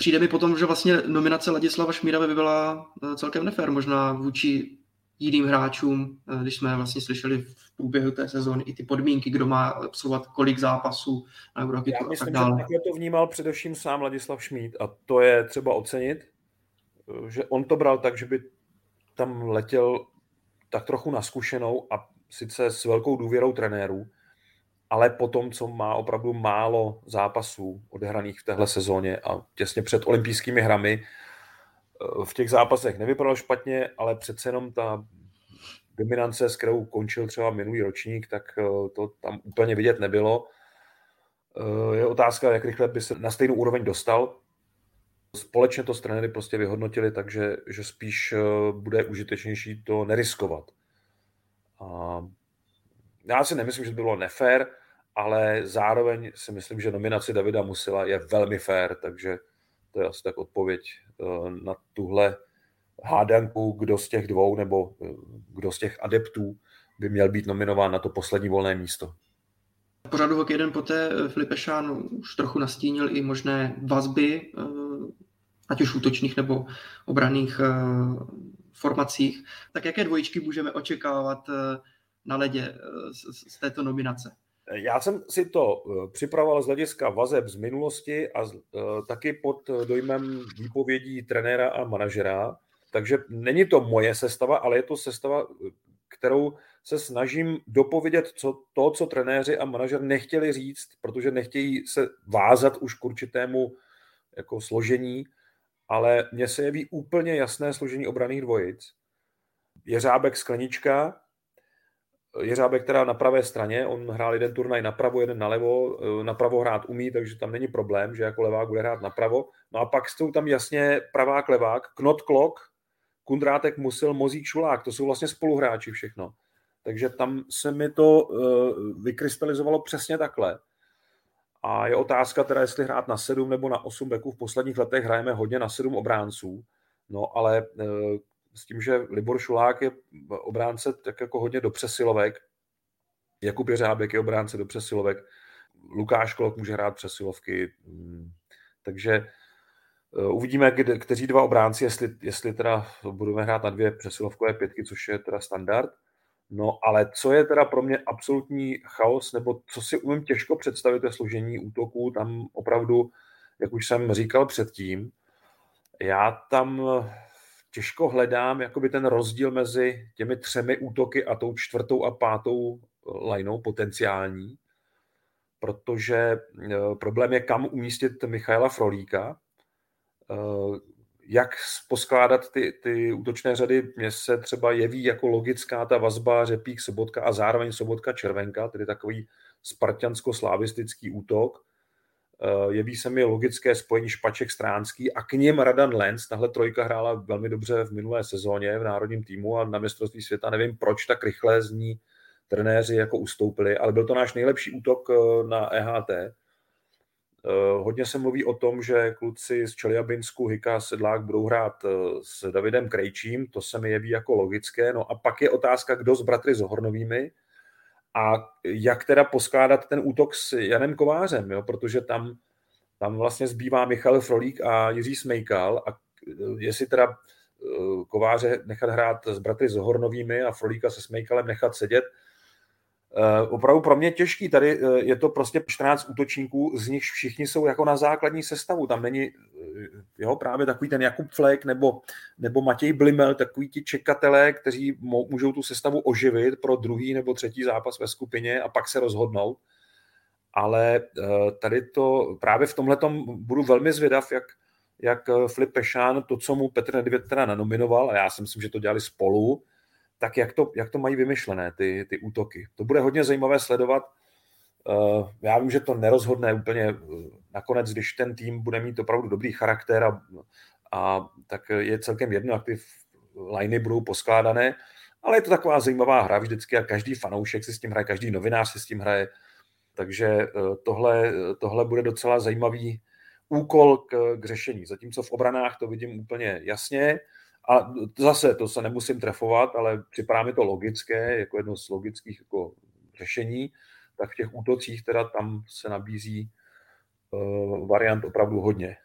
S3: Přijde mi potom, že vlastně nominace Ladislava Šmíra by byla eh, celkem nefér, možná vůči jiným hráčům, eh, když jsme vlastně slyšeli v průběhu té sezóny i ty podmínky, kdo má absolvovat kolik zápasů na Eurokytu
S4: a tak dále. Já myslím, že to vnímal především sám Ladislav Šmíd a to je třeba ocenit, eh, že on to bral tak, že by tam letěl tak trochu na zkušenou a sice s velkou důvěrou trenérů, ale potom, co má opravdu málo zápasů odehraných v téhle sezóně a těsně před olympijskými hrami, v těch zápasech nevypadal špatně, ale přece jenom ta dominance, s kterou končil třeba minulý ročník, tak eh, to tam úplně vidět nebylo. Eh, je otázka, jak rychle by se na stejnou úroveň dostal. Společně to s trenéry prostě vyhodnotili, takže že spíš bude užitečnější to neriskovat. A já si nemyslím, že to bylo nefér ale zároveň si myslím, že nominace Davida Musila je velmi fair, takže to je asi tak odpověď eh, na tuhle hádanku, kdo z těch dvou nebo eh, kdo z těch adeptů by měl být nominován na to poslední volné místo.
S3: Pořadu hokej jeden poté eh, Filipe Šán už trochu nastínil i možné vazby, ať už útočných nebo obraných formacích. Tak jaké dvojičky můžeme očekávat na ledě z této nominace?
S4: Já jsem si to eh, připravoval z hlediska vazeb z minulosti a uh, taky pod dojmem výpovědí trenéra a manažera. Takže není to moje sestava, ale je to sestava, kterou se snažím dopovědět co, to, co trenéři a manažer nechtěli říct, protože nechtějí se vázat už k určitému jako složení, ale mně se jeví úplně jasné složení obraných dvojic. Jeřábek Sklenička, Jeřábek teda na pravé straně, on hrál jeden turnaj napravo, jeden nalevo, eh, napravo hrát umí, takže tam není problém, že jako levák bude hrát napravo. No a pak jsou tam jasně pravák, levák, Knot Klok, Kundrátek, Musil, Mozík, Šulák, to jsou vlastně spoluhráči všechno. Takže tam se mi to uh, vykrystalizovalo přesně takhle. A je otázka teda, jestli hrát na 7 nebo na 8 beků. V posledních letech hrajeme hodně na 7 obránců, no ale uh, s tím, že Libor Šulák je obránce tak jako hodně do přesilovek, Jakub Jeřábek je obránce do přesilovek, Lukáš Klok může hrát přesilovky, mm, takže eh, uvidíme, kde, kteří dva obránci, jestli, jestli teda budeme hrát na dvě přesilovkové pětky, což je teda standard. No ale co je teda pro mě absolutní chaos, nebo co si umím těžko představit, je složení útoků, tam opravdu, jak už jsem říkal předtím, já tam těžko hledám jakoby ten rozdíl mezi těmi třemi útoky a tou čtvrtou a pátou lineou potenciální, protože eh, problém je, kam umístit Michaela Frolíka, eh, jak poskládat ty, ty útočné řady. Mně se třeba jeví jako logická ta vazba Řepík, Sobotka a zároveň Sobotka Červenka, tedy takový spartiansko-slavistický útok. Jeví se mi logické spojení Špaček Stránský a k něm Radan Lenz. Tahle trojka hrála velmi dobře v minulé sezóně v národním týmu a na mistrovství světa nevím, proč tak rychle z ní trenéři jako ustoupili, ale byl to náš nejlepší útok na EHT. Hodně se mluví o tom, že kluci z Čeliabinsku, Hika, Sedlák budou hrát s Davidem Krejčím, to se mi jeví jako logické. No a pak je otázka, kdo s bratry Zohornovými, a jak teda poskládat ten útok s Janem Kovářem, jo? protože tam, tam vlastně zbývá Michal Frolík a Jiří Smejkal a jestli teda eh, Kováře nechat hrát s bratry Zohornovými a Frolíka se Smejkalem nechat sedět, Eh, opravdu pro mě těžký. Tady eh, je to prostě 14 útočníků, z nich všichni jsou jako na základní sestavu. Tam není eh, jo, právě takový ten Jakub Flek nebo, nebo Matěj Blimel, takový ti čekatelé, kteří můžou tu sestavu oživit pro druhý nebo třetí zápas ve skupině a pak se rozhodnout. Ale tady to právě v tomhle budu velmi zvědav, jak, jak Filip Pešán, to, co mu Petr Nedvěd teda nanominoval, a já si myslím, že to dělali spolu, tak jak to, jak to mají vymyšlené, ty, ty útoky. To bude hodně zajímavé sledovat. Eh, já vím, že to nerozhodne úplně eh, nakonec, když ten tým bude mít opravdu dobrý charakter a, a tak je celkem jedno, jak ty liney budou poskládané, ale je to taková zajímavá hra vždycky a každý fanoušek si s tím hraje, každý novinář si s tím hraje, takže eh, tohle, tohle bude docela zajímavý úkol k, k řešení. Zatímco v obranách to vidím úplně jasně, a zase, to se nemusím trefovat, ale připadá mi to logické, jako jedno z logických jako řešení, tak v těch útocích teda tam se nabízí uh, variant opravdu hodně.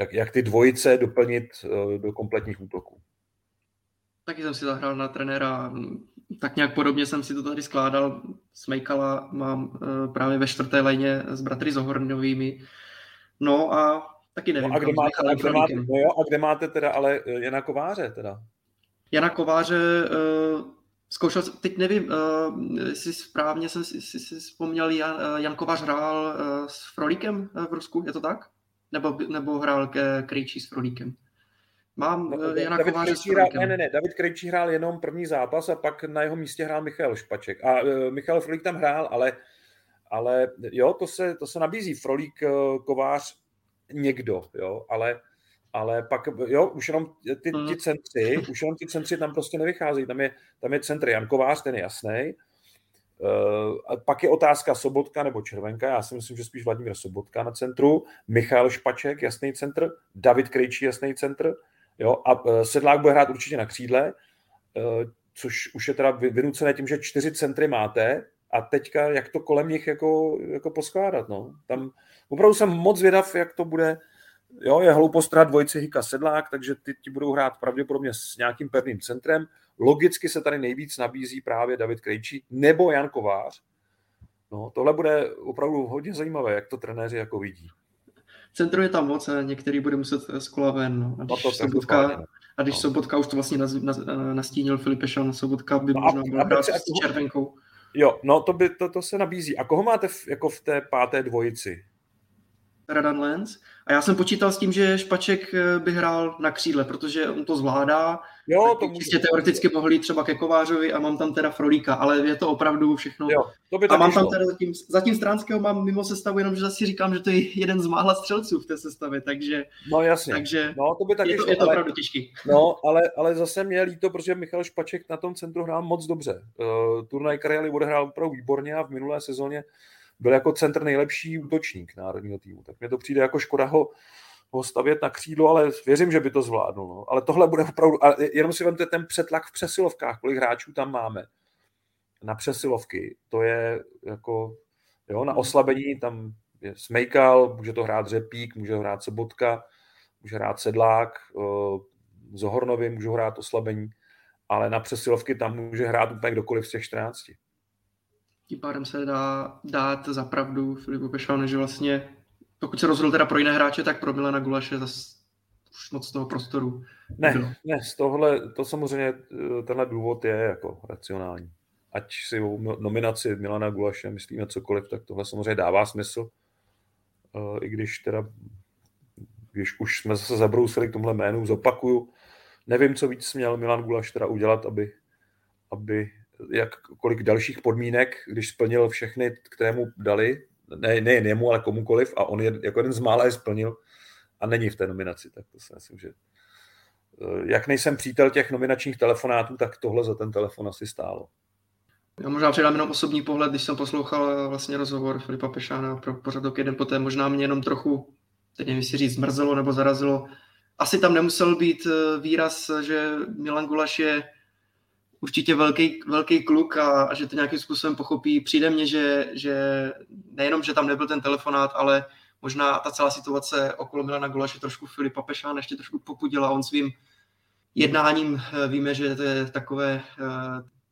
S4: Jak, jak ty dvojice doplnit uh, do kompletních útoků.
S3: Taky jsem si zahrál na trenéra, tak nějak podobně jsem si to tady skládal. Smejkala mám uh, právě ve čtvrté léně s bratry Zohornovými. No a Taky nevím.
S4: No a, kde máte, a, kde máte, no jo, a kde máte teda ale eh, Jana Kováře teda?
S3: Jana Kováře uh, zkoušel, teď nevím, uh, jestli správně jsem si, si, si vzpomněl, Jan, uh, Jan Kovář hrál uh, s Frolíkem v Rusku, je to tak? Nebo, nebo hrál ke Krejčí s Frolíkem? Mám no, uh, Jana
S4: David
S3: Kováře s
S4: hrál, Ne, ne, ne, David Krejčí hrál jenom první zápas a pak na jeho místě hrál Michal Špaček. A uh, Michal Frolík tam hrál, ale, ale jo, to se, to se nabízí. Frolík, Kovář, někdo, jo, ale, ale pak, jo, už jenom ty, ty mhm. centry, už jenom ty centry tam prostě nevycházejí, tam je, tam je centr Jankovář, ten je jasný, Uh, a pak je otázka Sobotka nebo Červenka, já si myslím, že spíš Vladimír Sobotka na centru, Michal Špaček, jasný centr, David Krejčí, jasný centr, jo, a uh, Sedlák bude hrát určitě na křídle, uh, což už je teda vynucené tím, že čtyři centry máte, a teďka, jak to kolem nich jako, jako poskládat, no. Tam opravdu jsem moc vědav, jak to bude, jo, je hloupost hrát dvojici Hika Sedlák, takže ty ti budou hrát pravděpodobně s nějakým pevným centrem. Logicky se tady nejvíc nabízí právě David Krejčí nebo Jan Kovář. No, tohle bude opravdu hodně zajímavé, jak to trenéři jako vidí.
S3: Centru je tam moc, některý bude muset z kola ven. No. A když, no to Sobotka, a když no. Sobotka už to vlastně nastínil Filipe Sobotka by no možná byl hrát s červenkou.
S4: Jo, no to, by, to, to se nabízí. A koho máte v, jako v té páté dvojici?
S3: Radan Lenz. A já jsem počítal s tím, že Špaček eh, by hrál na křídle, protože on to zvládá.
S4: Jo, to
S3: může. teoreticky mohli třeba ke Kovářovi a mám tam teda Frolíka, ale je to opravdu všechno.
S4: Jo, to by
S3: a mám šlo. tam teda zatím, zatím Stránského mám mimo sestavu, jenom že zase říkám, že to je jeden z mála střelců v té sestavě, takže,
S4: no, jasně.
S3: takže
S4: no, to by taky
S3: je, to,
S4: šlo,
S3: je to ale, opravdu těžký.
S4: No, ale, ale zase mě líto, protože Michal Špaček na tom centru hrál moc dobře. Uh, turnaj Karely odehrál opravdu výborně a v minulé sezóně byl jako centr nejlepší útočník národního týmu. Tak mě to přijde jako škoda ho, ho stavět na křídlo, ale věřím, že by to zvládnul. No. Ale tohle bude opravdu, a jenom si vemte ten přetlak v přesilovkách, kolik hráčů tam máme na přesilovky. To je jako, jo, na oslabení tam je Smejkal, může to hrát Řepík, může hrát Sobotka, může hrát Sedlák, Zohornovi může hrát oslabení, ale na přesilovky tam může hrát úplně kdokoliv z těch 14
S3: tím pádem se dá dát za pravdu Filipu Pešánu, že vlastně pokud se rozhodl teda pro jiné hráče, tak pro Milana Gulaše zase už moc toho prostoru.
S4: Ne, bylo. ne, z tohle, to samozřejmě tenhle důvod je jako racionální. Ať si o nominaci Milana Gulaše myslíme cokoliv, tak tohle samozřejmě dává smysl. I když teda, když už jsme zase zabrousili k tomhle jménu, zopakuju, nevím, co víc měl Milan Gulaš teda udělat, aby, aby jak kolik dalších podmínek, když splnil všechny, které mu dali ne, ne jemu, ale komukoliv a on je, jako jeden z mála je splnil a není v té nominaci, tak to si myslím, že eh, jak nejsem přítel těch nominačních telefonátů, tak tohle za ten telefon asi stálo.
S3: Já možná předám jenom osobní pohled, když jsem poslouchal vlastně rozhovor Filipa Pešána pro pořadok jeden poté, možná mě jenom trochu, teď nevím, si říct, zmrzelo nebo zarazilo. Asi tam nemusel být eh, výraz, že Milan Gulaš je určitě velký, velký kluk a, a že to nějakým způsobem pochopí. Přijde mně, že, že nejenom, že tam nebyl ten telefonát, ale možná ta celá situace okolo Milana Gulaše trošku Filipa Pešána ještě trošku popudila. On svým jednáním eh, víme, že to je takové eh,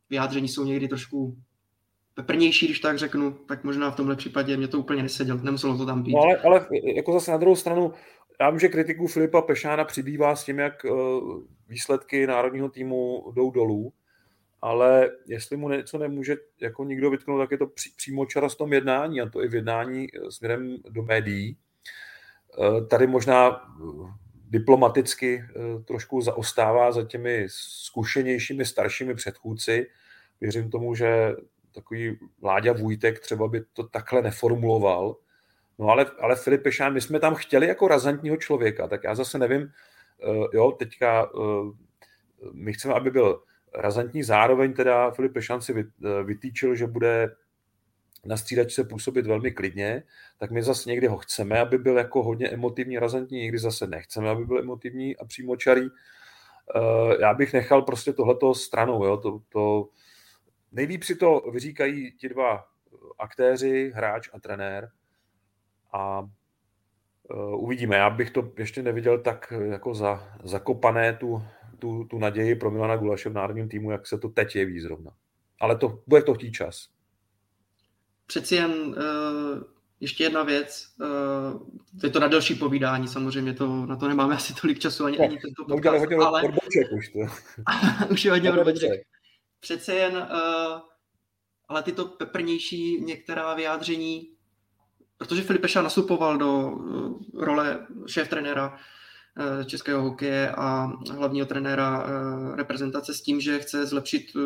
S3: vyjádření jsou někdy trošku peprnější, když tak řeknu, tak možná v tomhle případě mě to úplně neseděl, nemuselo to tam být.
S4: No ale, ale jako zase na druhou stranu, já vím, že kritiku Filipa Pešána přibývá s tím, jak uh, výsledky národního týmu jdou dolů, ale jestli mu něco nemůže jako nikdo vytknout, tak je to pří, přímo čara s tom jednání, a to i v jednání eh, směrem do médií. Uh, tady možná diplomaticky trošku zaostává za těmi zkušenějšími, staršími předchůdci, věřím tomu, že takový Láďa Vujtek třeba by to takhle neformuloval. No ale, ale Filip Pešán, my jsme tam chtěli jako razantního člověka, tak já zase nevím, jo, teďka my chceme, aby byl razantní, zároveň teda Filip Pešán si uh, vytýčil, že bude na střídačce působit velmi klidně, tak my zase někdy ho chceme, aby byl jako hodně emotivní, razantní, někdy zase nechceme, aby byl emotivní a přímočarý. Uh, já bych nechal prostě tohleto stranou, jo, to, to Nejlíp si to vyříkají ti dva aktéři, hráč a trenér. A uh, uvidíme. Já bych to ještě neviděl tak jako za, zakopané tu, tu, tu naději pro Milana Gulaše v národním týmu, jak se to teď jeví zrovna. Ale to bude to chtít čas.
S3: Přeci jen uh, ještě jedna věc. Uh, je to na delší povídání, samozřejmě to, na to nemáme asi tolik času ani, no, ani tento
S4: podcast. Hodně ale... už to.
S3: už je hodně odboček přece jen, uh, ale tyto peprnější některá vyjádření, protože Filip Peša nastupoval do uh, role šéf trenéra uh, českého hokeje a hlavního trenéra uh, reprezentace s tím, že chce zlepšit uh,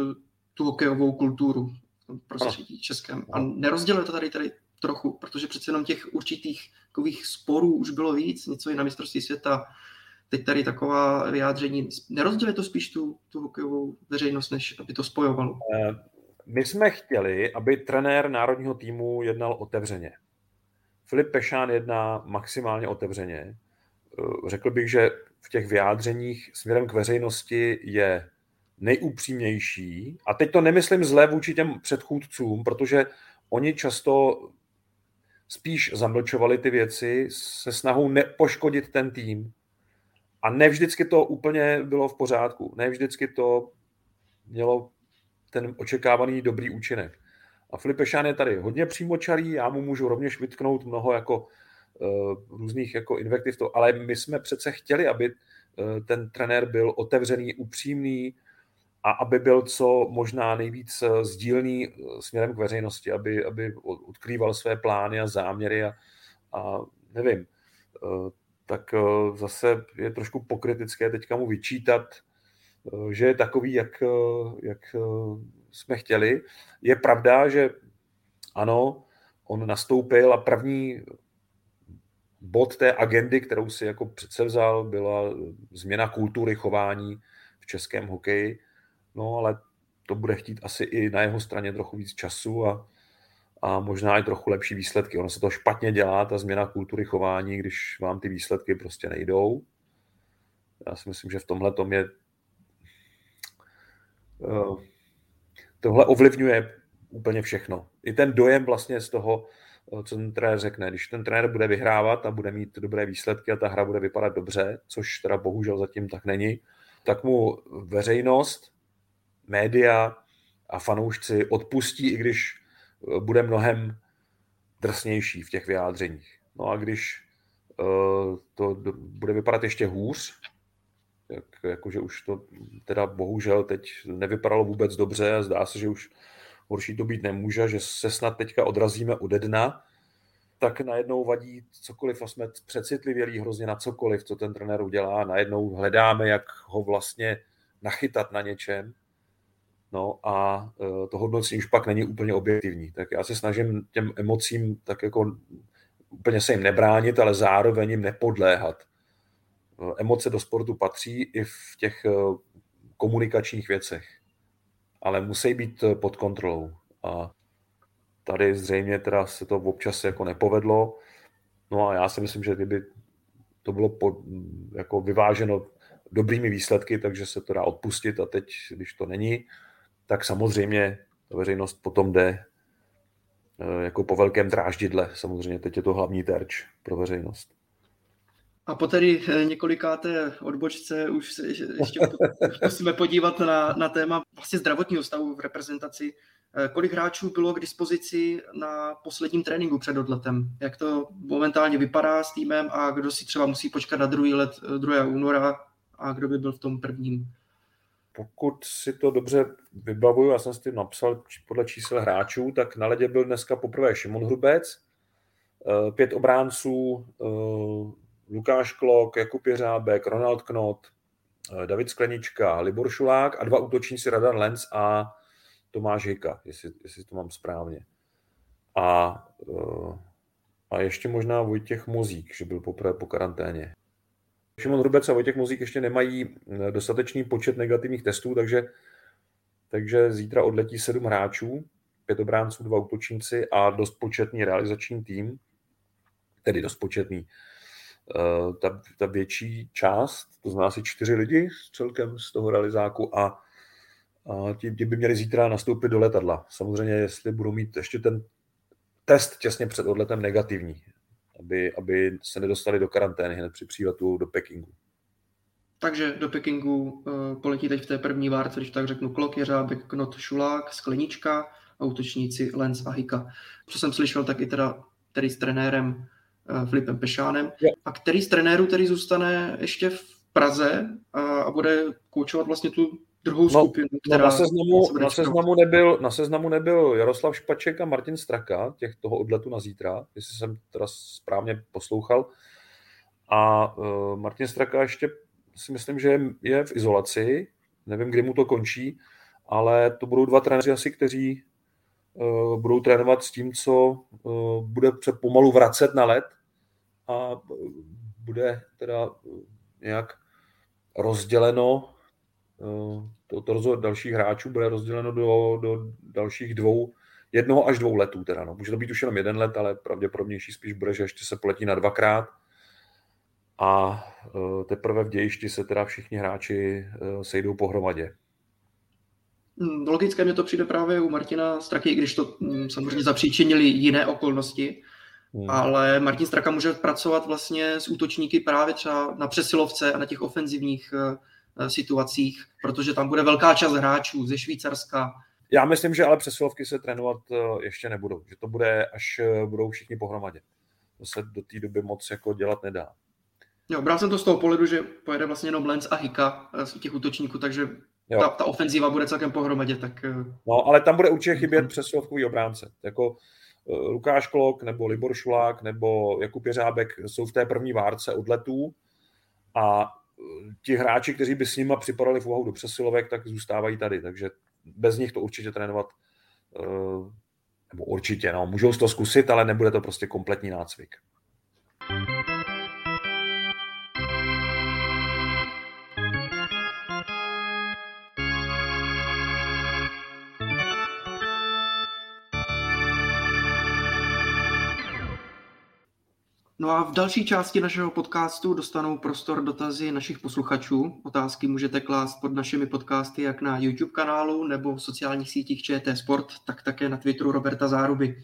S3: tu hokejovou kulturu v prostředí českém. A nerozděluje to tady, tady trochu, protože přece jenom těch určitých takových sporů už bylo víc, něco i na mistrovství světa, teď tady taková vyjádření, nerozdělí to spíš tu, tu hokejovou veřejnost, než aby to spojovalo?
S4: Eh, my jsme chtěli, aby trenér národního týmu jednal otevřeně. Filip Pešán jedná maximálně otevřeně. Eh, řekl bych, že v těch vyjádřeních směrem k veřejnosti je nejupřímnější. A teď to nemyslím zlé vůči těm předchůdcům, protože oni často spíš zamlčovali ty věci se snahou nepoškodit ten tým. A ne vždycky to úplně bylo v pořádku. Ne vždycky to mělo ten očekávaný dobrý účinek. A Filip Pešán je tady hodně přímočarý, já mu můžu rovněž vytknout mnoho jako různých jako invektiv, to, ale my jsme přece chtěli, aby uh, ten trenér byl otevřený, upřímný a aby byl co možná nejvíc eh, sdílný směrem k veřejnosti, aby, aby odkrýval své plány a záměry a, a nevím, tak eh, zase je trošku pokritické teďka mu vyčítat, eh, že je takový, jak, eh, jak jsme chtěli. Je pravda, že ano, on nastoupil a první bod té agendy, kterou si jako předsevzal, byla změna kultury chování v českém hokeji. No ale to bude chtít asi i na jeho straně trochu víc času a a možná i trochu lepší výsledky. Ono se to špatně dělá, ta změna kultury chování, když vám ty výsledky prostě nejdou. Já si myslím, že v tomhle tom je eh, tohle ovlivňuje úplně všechno. I ten dojem vlastně z toho, co ten trenér řekne. Když ten trenér bude vyhrávat a bude mít dobré výsledky a ta hra bude vypadat dobře, což teda bohužel zatím tak není, tak mu veřejnost, média a fanoušci odpustí, i když bude mnohem drsnější v těch vyjádřeních. No a když uh, to bude vypadat ještě hůř, jak, jakože už to teda bohužel teď nevypadalo vůbec dobře a zdá se, že už horší to být nemůže, že se snad teďka odrazíme ode dna, tak najednou vadí cokoliv a jsme přecitlivělí hrozně na cokoliv, co ten trenér udělá. Najednou hledáme, jak ho vlastně nachytat na něčem. No a to hodnocení už pak není úplně objektivní. Tak já se snažím těm emocím tak jako úplně se jim nebránit, ale zároveň jim nepodléhat. Emoce do sportu patří i v těch komunikačních věcech, ale musí být pod kontrolou. A tady zřejmě teda se to občas jako nepovedlo. No a já si myslím, že kdyby to bylo pod, jako vyváženo dobrými výsledky, takže se to dá odpustit a teď, když to není, tak samozřejmě ta veřejnost potom jde eh, jako po velkém dráždidle. Samozřejmě teď je to hlavní terč pro veřejnost.
S3: A po tedy eh, několikáté odbočce už se ještě musíme podívat na, na téma vlastně zdravotního stavu v reprezentaci. Eh, kolik hráčů bylo k dispozici na posledním tréninku před odletem? Jak to momentálně vypadá s týmem a kdo si třeba musí počkat na druhý let 2. Eh, února a kdo by byl v tom prvním?
S4: Pokud si to dobře vybavuju, já jsem si to napsal podle čísel hráčů, tak na ledě byl dneska poprvé Šimon Hrubec, pět obránců, Lukáš Klok, Jakub Jeřábek, Ronald Knot, eh, David Sklenička, Libor Šulák a dva útočníci Radan Lenz a Tomáš Hika, jestli, jestli to mám správně. A, eh, a ještě možná Vojtěch Mozík, že byl poprvé po karanténě. Šimon Hrubec a Vojtěch Mozík ještě nemají eh, dostatečný počet negativních testů, takže, takže zítra odletí sedm hráčů, pět obránců, dva útočníci a dost početný realizační tým, tedy dost početný ta, ta větší část, to znamená asi čtyři lidi celkem z toho realizáku a, a ti, ti by měli zítra nastoupit do letadla. Samozřejmě, jestli budou mít ještě ten test těsně před odletem negativní, aby, aby se nedostali do karantény hned při příletu do Pekingu.
S3: Takže do Pekingu uh, poletí teď v té první várce, když tak řeknu Klok, Jeřábek, Knot, Šulák, Sklenička a útočníci Lenz a Hika. Co jsem slyšel, tak i teda tady s trenérem Eh, Filipem Pešánem, je. a který z trenérů tedy zůstane ještě v Praze a, a bude koučovat vlastně tu druhou no, skupinu,
S4: no, která... No na, seznamu, na, seznamu nebyl, na seznamu nebyl Jaroslav Špaček a Martin Straka, těch toho odletu na zítra, jestli jsem teda správně poslouchal. A uh, Martin Straka ještě si myslím, že je v izolaci, nevím, kdy mu to končí, ale to budou dva trenéři asi, kteří uh, budou trénovat s tím, co uh, bude se pomalu vracet na let a bude teda nějak rozděleno, eh, to, to rozhodl dalších hráčů bude rozděleno do, do dalších dvou, jednoho až dvou letů teda, no. Může to být už jenom jeden let, ale pravděpodobnější spíš bude, že ještě se poletí na dvakrát a eh, teprve v dějišti se teda všichni hráči eh, sejdou pohromadě.
S3: Hmm, logické mě to přijde právě u Martina Straky, když to hm, samozřejmě zapříčinili jiné okolnosti, Hmm. Ale Martin Straka může pracovat vlastně s útočníky právě třeba na přesilovce a na těch ofenzivních uh, situacích, protože tam bude velká část hráčů ze Švýcarska.
S4: Já myslím, že ale přesilovky se trénovat uh, ještě nebudou, že to bude, až budou všichni pohromadě. To se do té doby moc jako dělat nedá.
S3: Jo, bral jsem to z toho pohledu, že pojede vlastně jenom Lenz a Hika z těch útočníků, takže ta, ta ofenzíva bude celkem pohromadě. Tak...
S4: No, ale tam bude určitě chybět přesilovkový obránce. Jako Eh, Lukáš Klok nebo Libor Šulák nebo Jakub Jeřábek jsou v té první várce odletů a eh, ti hráči, kteří by s nima připadali v úvahu do přesilovek, tak zůstávají tady, takže bez nich to určitě trénovat eh, nebo určitě, no, můžou to zkusit, ale nebude to prostě kompletní nácvik.
S3: No a v další části našeho podcastu dostanou prostor dotazy našich posluchačů. Otázky můžete klást pod našimi podcasty jak na YouTube kanálu nebo v sociálních sítích ČT Sport, tak také na Twitteru Roberta Záruby.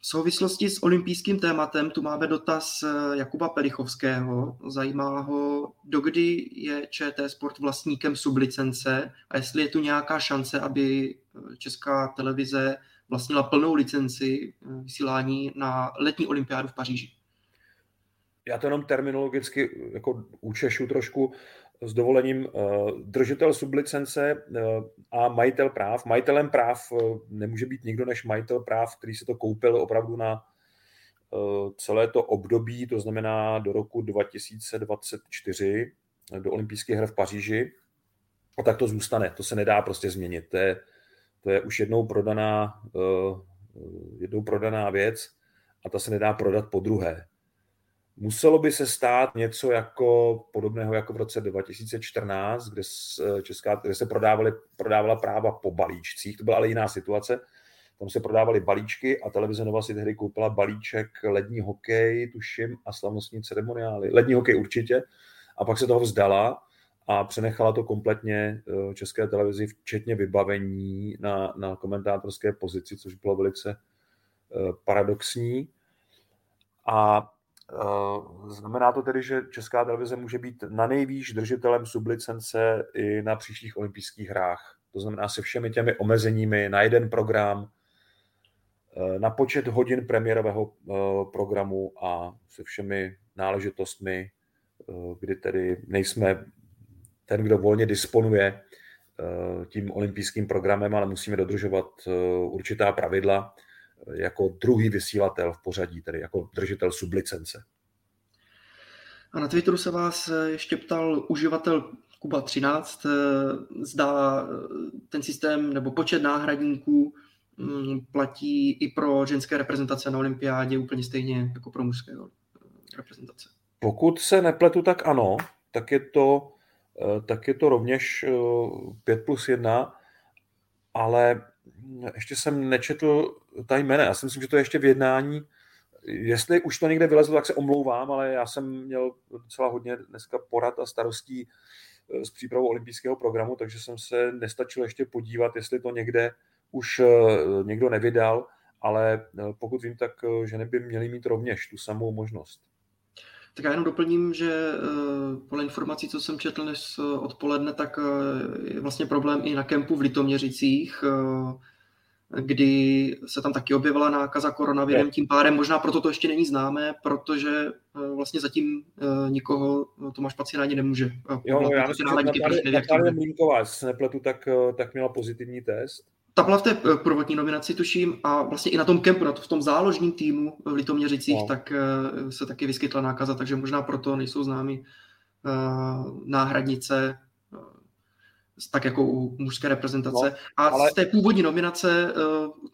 S3: V souvislosti s olympijským tématem tu máme dotaz Jakuba Pelichovského. Zajímá ho, dokdy je ČT Sport vlastníkem sublicence a jestli je tu nějaká šance, aby česká televize vlastnila plnou licenci vysílání na letní olympiádu v Paříži
S4: já to jenom terminologicky jako učešu trošku s dovolením eh, držitel sublicence eh, a majitel práv. Majitelem práv eh, nemůže být nikdo než majitel práv, který se to koupil opravdu na celé to období, to znamená do roku 2024, do olympijských her v Paříži. A tak to zůstane, to se nedá prostě změnit. To je, to je už jednou prodaná, jednou prodaná věc a ta se nedá prodat po druhé. Muselo by se stát něco jako podobného jako v roce 2014, kde, Česká, kde se prodávaly, prodávala práva po balíčcích, to byla ale jiná situace. Tam se prodávaly balíčky a televize Nova si tehdy koupila balíček lední hokej, tuším, a slavnostní ceremoniály. Lední hokej určitě. A pak se toho vzdala a přenechala to kompletně eh, české televizi, včetně vybavení na, na komentátorské pozici, což bylo velice eh, paradoxní. A eh, znamená to tedy, že česká televize může být na nejvýš držitelem sublicence i na příštích olympijských hrách. To znamená se všemi těmi omezeními na jeden program, na počet hodin premiérového programu a se všemi náležitostmi, kdy tedy nejsme ten, kdo volně disponuje eh, tím olympijským programem, ale musíme dodržovat eh, určitá pravidla eh, jako druhý vysílatel v pořadí, tedy jako držitel sublicence.
S3: A na Twitteru se vás ještě ptal uživatel Kuba 13, zda ten systém nebo počet náhradníků mm, platí i pro ženské reprezentace na olympiádě úplně stejně jako pro mužské reprezentace.
S4: Pokud se nepletu, tak ano, tak je to Eh, tak je to rovněž 5 eh, plus 1, ale ještě jsem nečetl ta jména. Já si myslím, že to je ještě v jednání. Jestli už to někde vylezlo, tak se omlouvám, ale já jsem měl docela hodně dneska porad a starostí eh, s přípravou olympijského programu, takže jsem se nestačil ještě podívat, jestli to někde už někdo nevydal, ale pokud vím, tak ženy by měly mít rovněž tu samou možnost.
S3: Tak já jenom doplním, že eh, podle informací, co jsem četl dnes eh, odpoledne, tak eh, je vlastně problém i na kempu v Litoměřicích, kdy se tam taky objevila nákaza koronavirem, tím pádem možná proto to ještě není známé, protože vlastně zatím nikoho Tomáš Pacina ani nemůže.
S4: Jo, já myslím, že Natálie Mlínková, jestli se nepletu, tak, tak měla pozitivní test
S3: ta byla v té eh, prvotní nominaci, tuším, a vlastně i na tom kempu, na to, v tom záložním týmu v Litoměřicích, no. tak uh, se taky vyskytla nákaza, takže možná proto nejsou známy náhradnice, tak jako u mužské reprezentace. No, a ale... z té původní nominace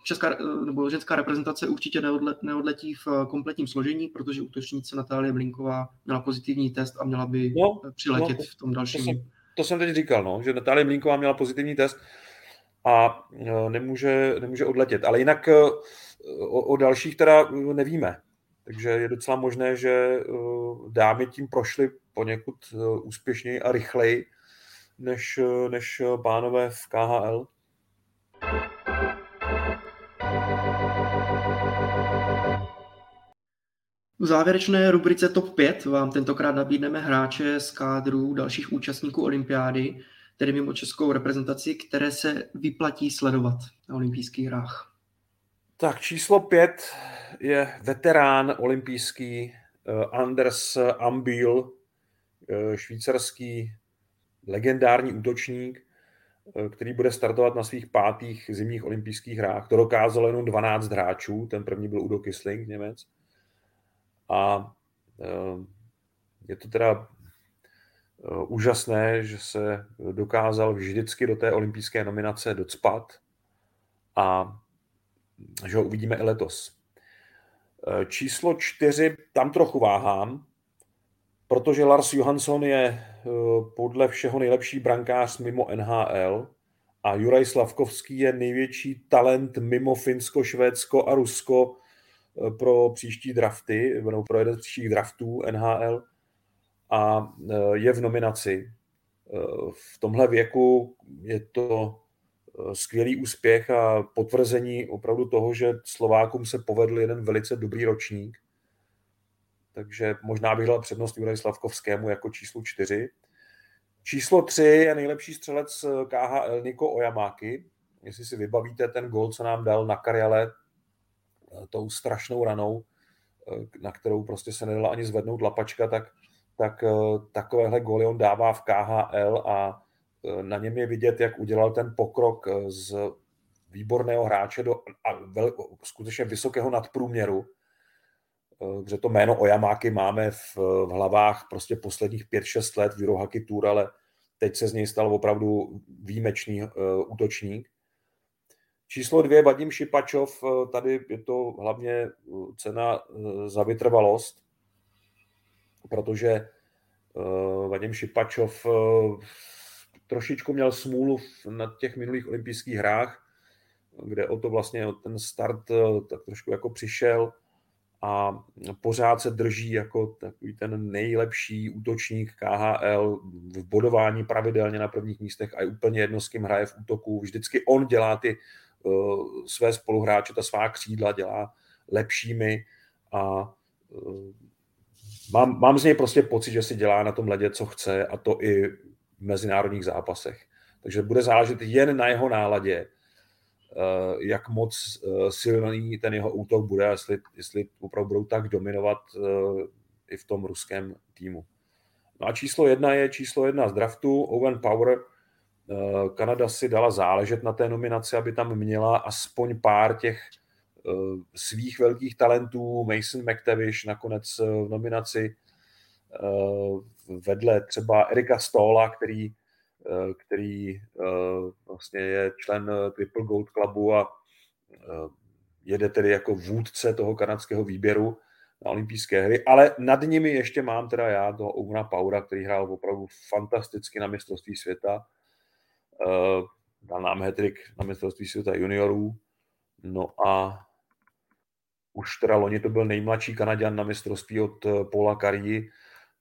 S3: česká nebo ženská reprezentace určitě neodle, neodletí v kompletním složení, protože útočnice Natálie Blinková měla pozitivní test a měla by no, přiletět no, to, v tom dalším.
S4: To jsem, to jsem teď říkal, no, že Natálie Blinková měla pozitivní test a e, nemůže, nemůže odletět. Ale jinak e, o, o dalších teda nevíme. Takže je docela možné, že e, dámy tím prošly poněkud úspěšněji a rychleji než, než pánové v KHL.
S3: V závěrečné rubrice TOP 5 vám tentokrát nabídneme hráče z kádru dalších účastníků olympiády tedy mimo českou reprezentaci, které se vyplatí sledovat na olympijských hrách.
S4: Tak číslo pět je veterán olympijský uh, Anders Ambil, uh, švýcarský legendární útočník, uh, který bude startovat na svých pátých zimních olympijských hrách. To dokázalo jenom 12 hráčů, ten první byl Udo Kisling, Němec. A je to teda Eh, úžasné, že se dokázal vždycky do té olympijské nominace docpat a že ho uvidíme i letos. Eh, číslo čtyři, tam trochu váhám, protože Lars Johansson je eh, podle všeho nejlepší brankář mimo NHL a Juraj Slavkovský je největší talent mimo Finsko, Švédsko a Rusko pro příští drafty, nebo pro jeden z příštích draftů NHL a e, je v nominaci. E, v tomhle věku je to e, skvělý úspěch a potvrzení opravdu toho, že Slovákům se povedl jeden velice dobrý ročník. Takže možná bych dal přednost Juraj Slavkovskému jako číslo čtyři. Číslo tři je nejlepší střelec KHL Niko Ojamáky. Jestli si vybavíte ten gol, co nám dal na Karjale tou strašnou ranou, na kterou prostě se nedala ani zvednout lapačka, tak tak eh, takovéhle góly on dává v KHL a eh, na něm je vidět, jak udělal ten pokrok eh, z výborného hráče do a vel, skutečně vysokého nadprůměru, protože to jméno Ojamáky máme v, v hlavách prostě posledních 5-6 let v Eurohockey Tour, ale teď se z něj stal opravdu výjimečný uh, útočník. Číslo dvě, Vadim Šipačov, tady je to hlavně cena za vytrvalost, protože Vadim Šipačov trošičku měl smůlu na těch minulých olympijských hrách, kde o to vlastně ten start tak trošku jako přišel a pořád se drží jako takový ten nejlepší útočník KHL v bodování pravidelně na prvních místech a je úplně jedno, s kým hraje v útoku. Vždycky on dělá ty uh, své spoluhráče, ta svá křídla dělá lepšími a uh, mám, mám z něj prostě pocit, že si dělá na tom ledě, co chce a to i v mezinárodních zápasech. Takže bude záležet jen na jeho náladě Eh, jak moc eh, silný ten jeho útok bude, jestli, jestli opravdu budou tak dominovat eh, i v tom ruském týmu. No a číslo jedna je číslo jedna z draftu, Owen Power. Kanada si dala záležet na té nominaci, aby tam měla aspoň pár těch svých velkých talentů. Mason McTavish nakonec v nominaci vedle třeba Erika Stola, který Eh, který eh, vlastně je člen eh, Triple Gold Clubu a jede tedy jako vůdce toho kanadského výběru na olympijské hry, ale nad nimi ještě mám teda já toho Ouna Paura, který hrál opravdu fantasticky na mistrovství světa. Dal nám hetrik na mistrovství světa juniorů. No a už teda loni to byl nejmladší Kanaděn na mistrovství od Paula Karii,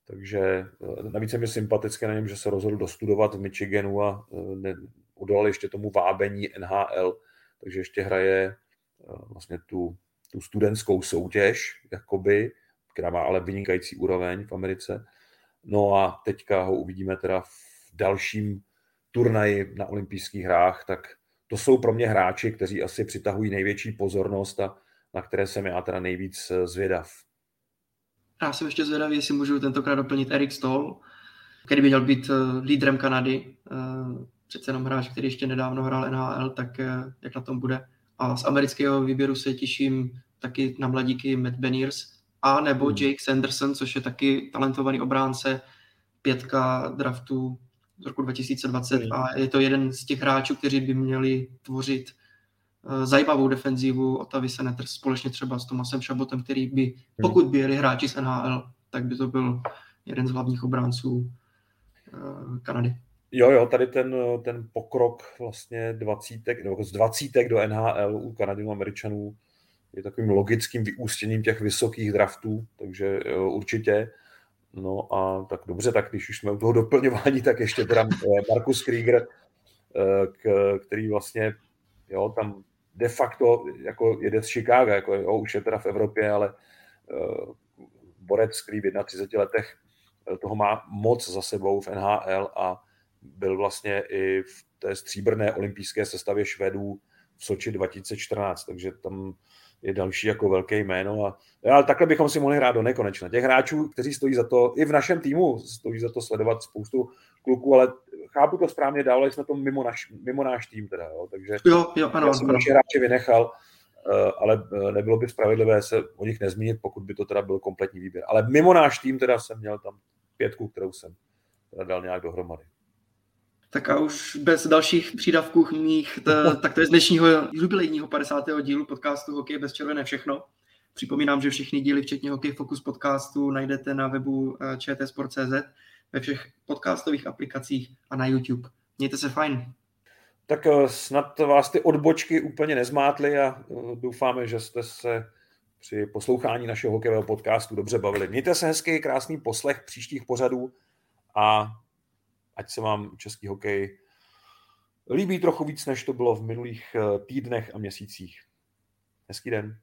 S4: takže eh, navíc je mi sympatické na něm, že se rozhodl dostudovat v Michiganu a eh, ne, udal ještě tomu vábení NHL, takže ještě hraje eh, vlastně tu, tu studentskou soutěž, jakoby, která má ale vynikající úroveň v Americe. No a teďka ho uvidíme teda v dalším turnaji na olympijských hrách, tak to jsou pro mě hráči, kteří asi přitahují největší pozornost a na které jsem já teda nejvíc zvědav.
S3: Já jsem ještě zvědavý, jestli můžu tentokrát doplnit Erik Stoll, který by měl být eh, lídrem Kanady. Eh, přece jenom hráč, který ještě nedávno hrál NHL, tak eh, jak na tom bude. A z amerického výběru se těším taky na mladíky Matt Beniers a nebo hmm. Jake Sanderson, což je taky talentovaný obránce, pětka draftu z roku 2020 hmm. a je to jeden z těch hráčů, kteří by měli tvořit Eh, zajímavou defenzivu Otavy Senators společně třeba s Tomasem Šabotem, který by, hmm. pokud by jeli hráči z NHL, tak by to byl jeden z hlavních obránců eh, Kanady.
S4: Jo, jo, tady ten, ten pokrok vlastně dvacítek, nebo z dvacítek do NHL u Kanaděnů Američanů je takovým logickým vyústěním těch vysokých draftů, takže jo, určitě. No a tak dobře, tak když už jsme u toho doplňování, tak ještě teda eh, Markus Krieger, který vlastně jo, tam de facto jako jede z Chicago, jako jo, už je teda v Evropě, ale uh, borec, který v 31 letech eh, toho má moc za sebou v NHL a byl vlastně i v té stříbrné olympijské sestavě Švedů v Soči 2014, takže tam je další jako velké jméno. A, ale takhle bychom si mohli hrát do nekonečna. Těch hráčů, kteří stojí za to, i v našem týmu stojí za to sledovat spoustu kluků, ale chápu to správně, dávali jsme to mimo, naš, mimo náš tým teda, jo, takže
S3: jo, jo, ano,
S4: já jsem naše hráče vynechal, eh, ale eh, nebylo by spravedlivé se o nich nezmínit, pokud by to teda byl kompletní výběr. Ale mimo náš tým teda jsem měl tam pětku, kterou jsem teda dal nějak dohromady.
S3: Tak a už bez dalších přídavků mých, t- tak to je z dnešního jubilejního 50. dílu podcastu Hokej bez červené všechno. Připomínám, že všechny díly, včetně Hokej Focus podcastu, najdete na webu eh, čtsport.cz, ve všech podcastových aplikacích a na YouTube. Mějte se fajn.
S4: Tak eh, snad vás ty odbočky úplně nezmátly a eh, doufáme, že jste se při poslouchání našeho hokejového podcastu dobře bavili. Mějte se hezký, krásný poslech příštích pořadů a ať se vám český hokej líbí trochu víc, než to bylo v minulých týdnech a měsících. Hezký den.